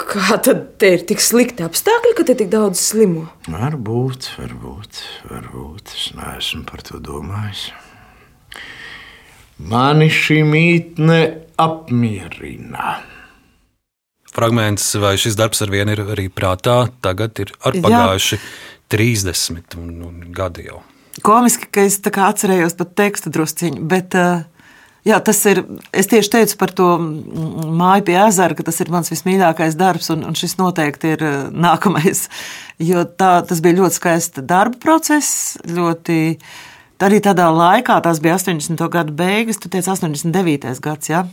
[SPEAKER 17] Kā tad te ir tik slikti apstākļi, ka te tik daudz slimo?
[SPEAKER 18] Varbūt, varbūt, varbūt. Es neesmu par to domājis. Mani šī mītne apmierina.
[SPEAKER 2] Fragments vai šis darbs ar vienu ir arī prātā, tagad ir ar
[SPEAKER 3] Jā.
[SPEAKER 2] pagājuši 30 un, un gadi jau.
[SPEAKER 3] Komiski, ka es atcerējos pat tekstu drusciņu, bet uh, jā, tas ir. Es tieši teicu par to mm, māju pie ezera, ka tas ir mans vismīļākais darbs, un, un šis noteikti ir uh, nākamais. Jo tā, tas bija ļoti skaists darba process, ļoti. Arī tādā laikā, tas bija 80. gada beigas, tu teici 89. gads. Ja?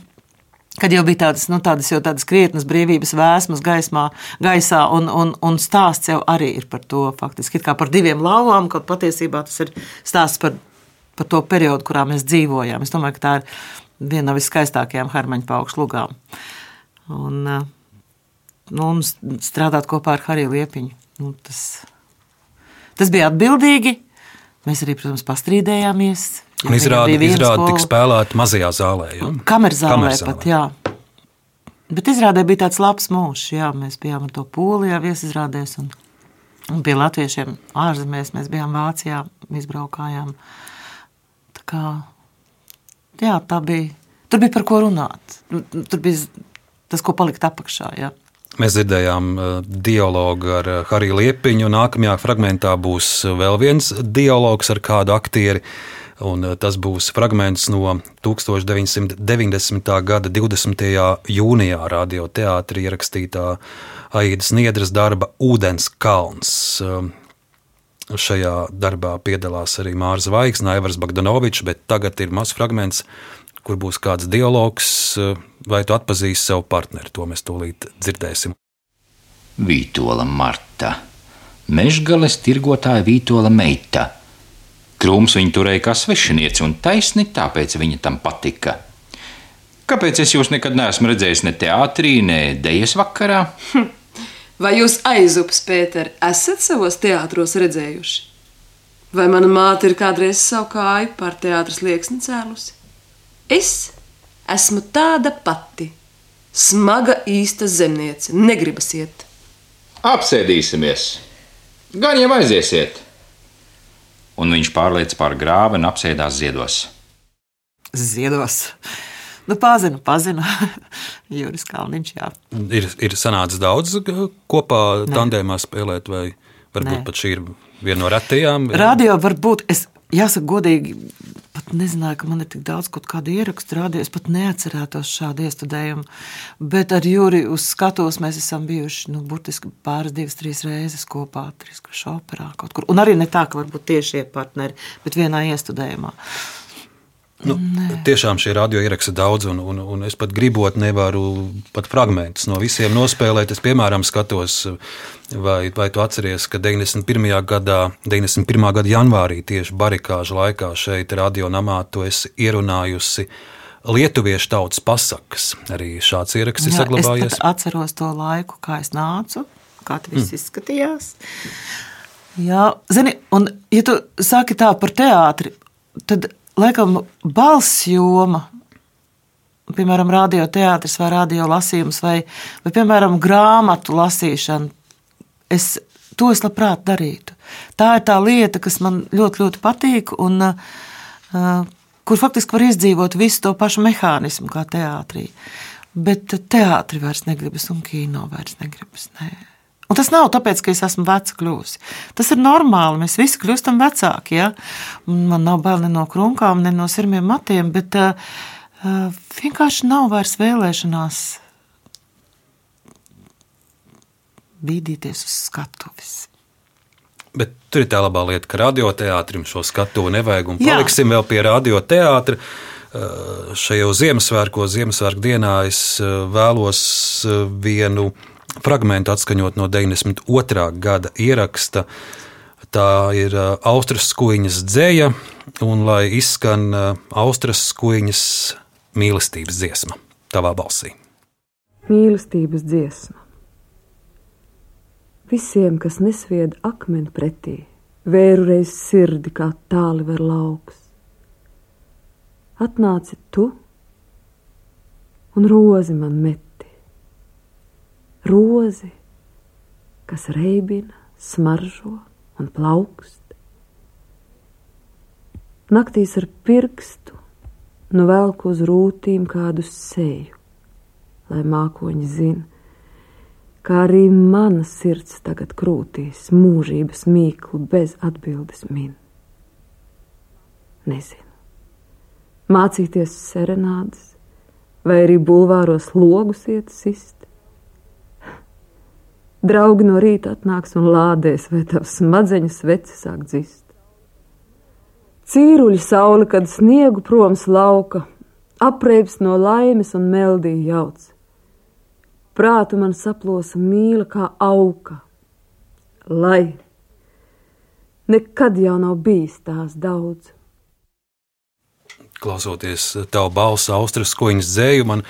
[SPEAKER 3] Kad jau bija tādas, nu, tādas, jau tādas krietnas brīvības vēsmas gaismā, gaisā, un, un, un stāsts jau arī ir par to, faktiski kā par diviem lauvām, kaut patiesībā tas ir stāsts par, par to periodu, kurā mēs dzīvojam. Es domāju, ka tā ir viena no viskaistākajām harmoņu paukšu lugām. Un, eh, nu, un strādāt kopā ar Hariju Liepiņu. Nu, tas, tas bija atbildīgi. Mēs arī, protams, pastrīdējāmies.
[SPEAKER 2] Un
[SPEAKER 3] viena
[SPEAKER 2] izrāda tika spēlēta mazajā zālē. Ja?
[SPEAKER 3] Kamerzālē
[SPEAKER 2] Kamerzālē.
[SPEAKER 3] pat, jā. Bet izrādē bija tāds labs mūžs. Jā, mēs bijām ar to polijā, viesizrādēs. Un, un pie latviešiem ārzemēs mēs bijām Vācijā, izbraukājām. Tā kā, jā, tā bija. Tur bija par ko runāt. Tur bija tas, ko palikt apakšā. Jā.
[SPEAKER 2] Mēs dzirdējām uh, dialogu ar uh, Hariju Liepiņu. Nākamajā fragmentā būs uh, vēl viens dialogs ar kādu aktieri. Un tas būs fragments no 1990. gada 20. jūnijā radioteātrī ierakstītā Aīdas Niedras darba Ūdens kalns. Šajā darbā piedalās arī Mārcis Vaigs, Naivars Bagdanovičs, bet tagad ir mazs fragments, kur būs kāds dialogs vai tu atpazīsti savu partneri. To mēs tūlīt dzirdēsim.
[SPEAKER 19] Vītola Marta, mežgales tirgotāja Vītola meita. Krūms viņa turēja kā svešinieci, un taisni tāpēc viņa tam patika. Kāpēc es jūs nekad neesmu redzējis ne teātrī, ne dēļas vakarā?
[SPEAKER 17] Vai jūs aizupas, Pēter, esat savos teātros redzējuši? Vai mana māte ir kādreiz savu kāju pār teātras lieksni cēlusi? Es esmu tāda pati, smaga īsta zemniece, negribas iet.
[SPEAKER 19] Apsēdīsimies, gan jau aiziesiet. Un viņš pārlieca pār grāvu un apsēdās ziedos.
[SPEAKER 3] Ziedos. Nu, pazinu, pazinu. Juris Kalniņš, jā.
[SPEAKER 2] Ir, ir sanācis daudz kopā tandēmā spēlēt, vai varbūt
[SPEAKER 3] Nē.
[SPEAKER 2] pat šī ir viena no retajām?
[SPEAKER 3] Radio varbūt, es jāsaka godīgi, pat nezināju, ka man ir tik daudz kaut kādu ierakstu radio. Es pat neatcerētos šādu iestudējumu. Bet ar Juri uz skatuves mēs esam bijuši, nu, burtiski pāris divas, trīs reizes kopā, trīs krašu operā kaut kur. Un arī ne tā, ka varbūt tieši šie partneri, bet vienā iestudējumā.
[SPEAKER 2] Nu, tiešām šie radio ieraksti daudz, un, un, un es pat gribot, nevaru pat fragmentus no visiem nospēlēt. Es, piemēram, skatos, vai, vai tu atceries, ka 91. gadā, 91. gada janvārī, tieši barikāžu laikā šeit, radio namā, tu esi ierunājusi lietuviešu tautas pasakas. Arī šāds ieraksts ir saglabājies.
[SPEAKER 3] Es atceros to laiku, kā es nācu, kā tas mm. izskatījās. Jā, zini, un ja tu saki tā par teātri, tad laikam balss joma, piemēram, radioteātris vai radio lasījums, vai, vai piemēram, grāmatu lasīšana, es to es labprāt darītu. Tā ir tā lieta, kas man ļoti, ļoti patīk, un uh, kur faktiski var izdzīvot visu to pašu mehānismu kā teātrī. Bet teātri vairs negribas, un kino vairs negribas. Nē. Un tas nav tāpēc, ka es esmu veca kļuvusi. Tas ir normāli. Mēs visi kļūstam vecāki. Ja? Man nav bail ne no krunkām, ne no sirmiem matiem, bet uh, vienkārši nav vairs vēlēšanās bīdīties uz skatuves.
[SPEAKER 2] Bet tur ir tā labā lieta, ka radioteātrim šo skatu nevajag. Paliksim Jā. vēl pie radioteātra. Šajos Ziemassvētkos, Ziemassvētku dienā es vēlos vienu fragment atskaņot no 92. gada ieraksta. Tā ir Austrijas skuiņas dzēja, un lai izskan Austrijas skuiņas mīlestības dziesma tavā balsī.
[SPEAKER 9] Mīlestības dziesma. Visiem, kas nesvied akmeni pretī, vēru reiz sirdi kā tāli var lauks. Atnāci tu un rozi man meti. Rozi, kas reibina, smaržo un plaukst. Naktīs ar pirkstu nu velku uz rūtīm kādu seju, lai mākoņi zina, kā arī mana sirds tagad krūtīs mūžības mīklu bez atbildes min. Nezinu, mācīties serenādes, vai arī bulvāros logus iet sist. Draugi no rīta atnāks un lādēs, vai tavs smadzeņu sveci sāk dzist. Cīruļi saule, kad sniegu proms lauka, apreips no laimes un meldīja jauc. Prātu man saplosa mīla kā auga, lai nekad jau nav bijis tās daudz.
[SPEAKER 2] Klausoties tavu balsu, Austrijas skoņas dzēju, man,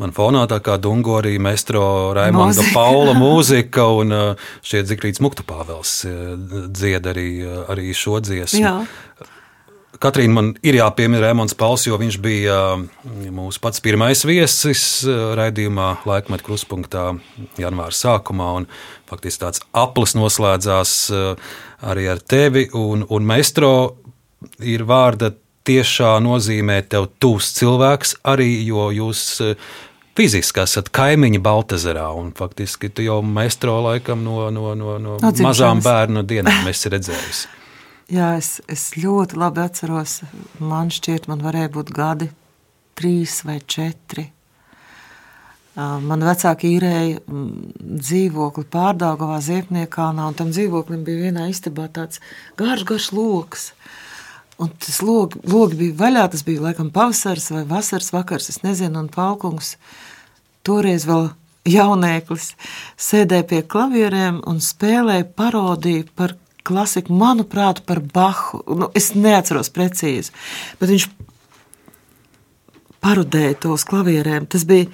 [SPEAKER 2] man fonā tā kā dungo arī Mestro Raimonda
[SPEAKER 3] Mūzika.
[SPEAKER 2] Paula mūzika, un uh, šie dzikrīts Muktu Pāvels uh, dzied arī, uh, arī šo dziesmu.
[SPEAKER 3] Jā.
[SPEAKER 2] Katrīna, man ir jāpiemina Rēmons Pauls, jo viņš bija uh, mūsu pats pirmais viesis raidījumā Laikmetu kruspunktā janvāra sākumā, un faktiski tāds aplis noslēdzās arī ar tevi, un, un Mestro ir vārda tiešā nozīmē tev tūs cilvēks arī, jo jūs uh, fiziski esat kaimiņi Baltazarā, un faktiski tu jau Mestro laikam no, no, no, no,
[SPEAKER 3] No
[SPEAKER 2] mazām bērnu dienām esi redzējis.
[SPEAKER 3] Jā, es, es ļoti labi atceros. Man šķiet, man varēja būt gadi, trīs vai četri. Ā, Man vecāki īrēja mm, dzīvokli pārdāvā Ziepniekānā, un tam dzīvoklim bija vienā istabā tāds garš, garš lokus. Un tas logi, logi bija vaļā, tas bija laikam pavasaris vai vasaras vakars, es nezinu, un Palkungs toreiz vēl jaunēklis sēdēja pie klavierēm un spēlēja parodiju par klasiku, manuprāt, par Bahu. Nu, es neatceros precīzi, bet viņš parodēja to uz klavierēm. Tas bija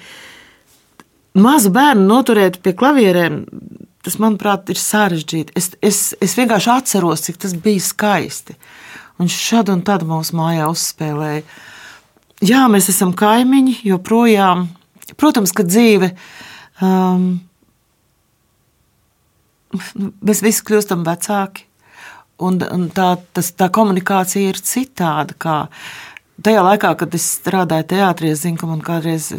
[SPEAKER 3] mazu bērnu noturēt pie klavierēm. Tas, manuprāt, ir sarežģīti. Es, es, es vienkārši atceros, cik tas bija skaisti. Un šad un tad mūsu mājā uzspēlēja. Jā, mēs esam kaimiņi, joprojām. Protams, ka dzīve. Um, mēs visi kļūstam vecāki. Un, un tā, tas, tā komunikācija ir citāda. Kā tajā laikā, kad es strādāju teātrī, es zinu, ka man kādreiz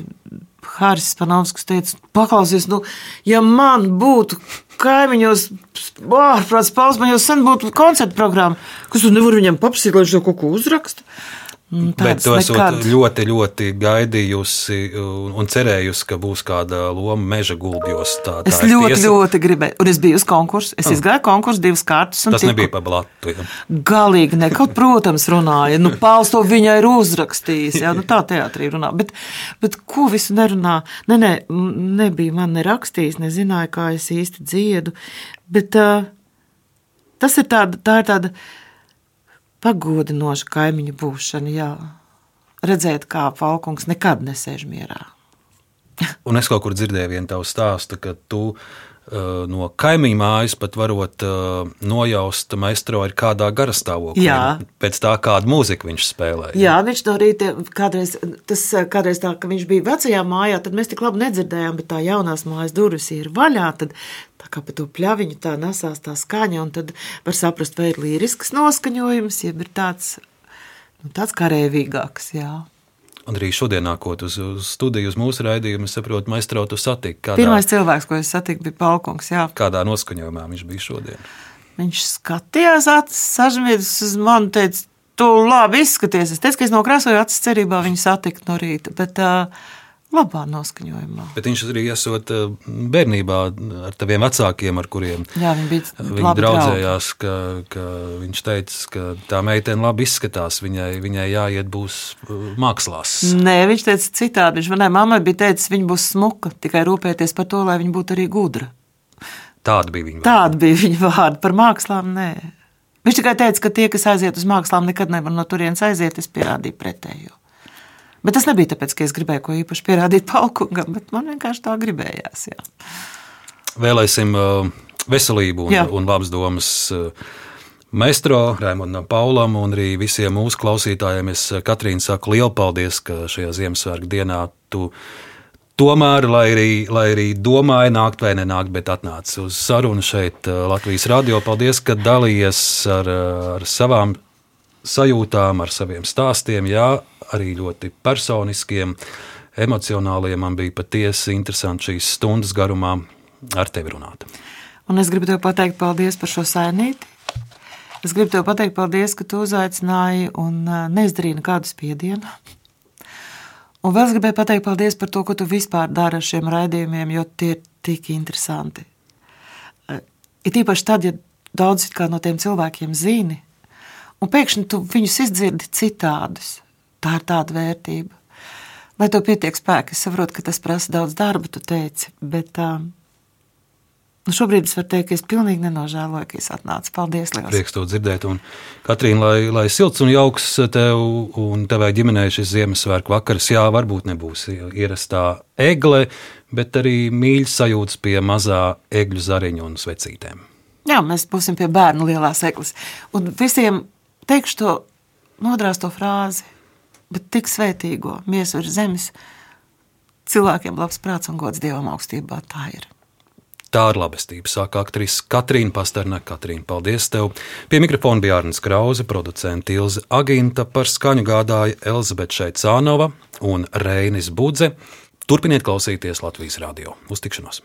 [SPEAKER 3] Hāris Panovskis teica, paklausies, nu, ja man būtu kaimiņos ārprāts jau sen būtu koncerta programma, kas tu nevar viņam paprasīt, lai viņš to kaut ko uzraksta.
[SPEAKER 2] Mm, Bet to nekad... ļoti, ļoti gaidījusi un, un cerējusi, ka būs kāda loma meža gulbjos. Tā, tā
[SPEAKER 3] es ļoti, tiesa. ļoti gribēju, un es biju uz konkursu. Es oh. izgāju konkursu divas kārtas.
[SPEAKER 2] Tas tiku... nebija pa blatu. Ja.
[SPEAKER 3] Galīgi ne, kaut, protams, runāja. Nu, Pāvils to viņai ir uzrakstījis. Jā, nu, tā teātrī runā. Bet, bet ko visu nerunā? Nē, ne, nebija man nerakstījis, nezināja, kā es īsti dziedu. Bet uh, tas ir tāda, tā ir tāda pagodinoša kaimiņu būšana. Jā. Redzēt, kā Falkungs nekad nesēž mierā.
[SPEAKER 2] Un es kaut kur dzirdēju vienu tavu stāstu, ka tu uh, no kaimiņa mājas pat varot uh, nojaust maistro ir kādā garastāvoklī. Jā. Pēc tā, kādu mūziku viņš spēlēja.
[SPEAKER 3] Jā, viņš no rīta kādreiz, tas kādreiz tā, ka viņš bija vecajā mājā, tad mēs tik labi nedzirdējām, bet tā jaunās mājas durvis ir vaļā, tad tā kā pa to pļaviņu tā nesās tā skaņa, un tad var saprast, vai ir līrisks noskaņojums, jeb ir tāds, nu, tāds karēvīgāks, jā.
[SPEAKER 2] Un arī šodien, nākot uz, uz studiju, uz mūsu raidījumu, es saprotu, maistro, tu satiki.
[SPEAKER 3] Kādā, Pirmais cilvēks, ko es satiku, bija Palkungs. Jā.
[SPEAKER 2] Kādā noskaņojumā viņš bija šodien?
[SPEAKER 3] Viņš skatījās, sažmīdus uz mani, teica, tu labi izskaties. Es teicu, ka es nokrāsoju acis cerībā viņu satikt no rīta. Bet, uh, labā noskaņojumā.
[SPEAKER 2] Bet viņš arī esot eh, bērnībā ar taviem vecākiem, ar kuriem
[SPEAKER 3] Jā, viņi, bija
[SPEAKER 2] viņi draudzējās. Ka, ka viņš teica, ka tā meitene labi izskatās, viņai, viņai jāiet būs eh, mākslās.
[SPEAKER 3] Nē, viņš teica citādi. Viņš manai mammai bija teicis, viņa būs smuka, tikai rūpēties par to, lai viņa būtu arī gudra.
[SPEAKER 2] Tāda bija viņa
[SPEAKER 3] vārda. Tāda bija viņa vārda par mākslām. Nē. Viņš tikai teica, ka tie, kas aiziet uz mākslām, nekad nevar no turienes aiziet. Es pierādīju pretējo. Bet tas nebija tāpēc, ka es gribēju ko īpaši pierādīt Palkungam, bet man vienkārši tā gribējās. Jā.
[SPEAKER 2] Vēlēsim uh, veselību un, jā. un labas domas. Uh, Maestro Raimondam Paulam un arī visiem mūsu klausītājiem es uh, Katrīna saku lielu paldies, ka šajā Ziemassvētku dienā tu tomēr, lai arī, lai arī domāji nākt vai nenākt, bet atnāci uz sarunu šeit Latvijas radio. Paldies, ka dalījies ar, ar savām sajūtām, ar saviem stāstiem. Jā, arī ļoti personiskiem, emocionāliem. Man bija patiesi interesanti šīs stundas garumā ar tevi runāt.
[SPEAKER 3] Un es gribu tev pateikt paldies par šo sainīti. Es gribu tev pateikt paldies, ka tu uzaicināji un neizdarīji nekādu spiedienu. Un vēl es gribēju pateikt paldies par to, ko tu vispār dari ar šiem raidījumiem, jo tie ir tik interesanti. Ir īpaši tad, ja daudz no tiem cilvēkiem zini, un pēkšņi tu viņus izdzirdi citādus. Tā ir tāda vērtība. Lai to pietiek spēka, es saprotu, ka tas prasa daudz darba, tu teici, bet uh, nu šobrīd es varu teikt, ka es pilnīgi nenožēloju, ka es atnācu. Paldies! Liels.
[SPEAKER 2] Prieks to dzirdēt. Un, Katrīna, lai, lai silts un jauks tev un tevai ģimenei šis Ziemassvētku vakars, jā, varbūt nebūs ierastā egle, bet arī mīļas sajūtas pie mazā egļu zariņu un svecītēm.
[SPEAKER 3] Jā, mēs būsim pie bērnu lielās eglis. Un visiem teikšu to nodrāsto frāzi bet tik svētīgo miesu virs zemes cilvēkiem labs prāts un gods dievam augstībā. Tā ir.
[SPEAKER 2] Tā ir labestība, saka aktrise Katrīna Pasterna. Katrīna, paldies tev! Pie mikrofona bija Arnēs Krause, producents Ilze Aginta, par skaņu gādāja Elizabete Šeicānova un Reinis Budze. Turpiniet klausīties Latvijas radio. Uz tikšanos!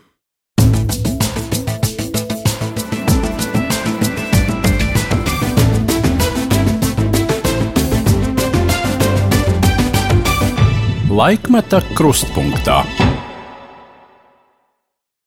[SPEAKER 1] Laikmeta krustpunktā.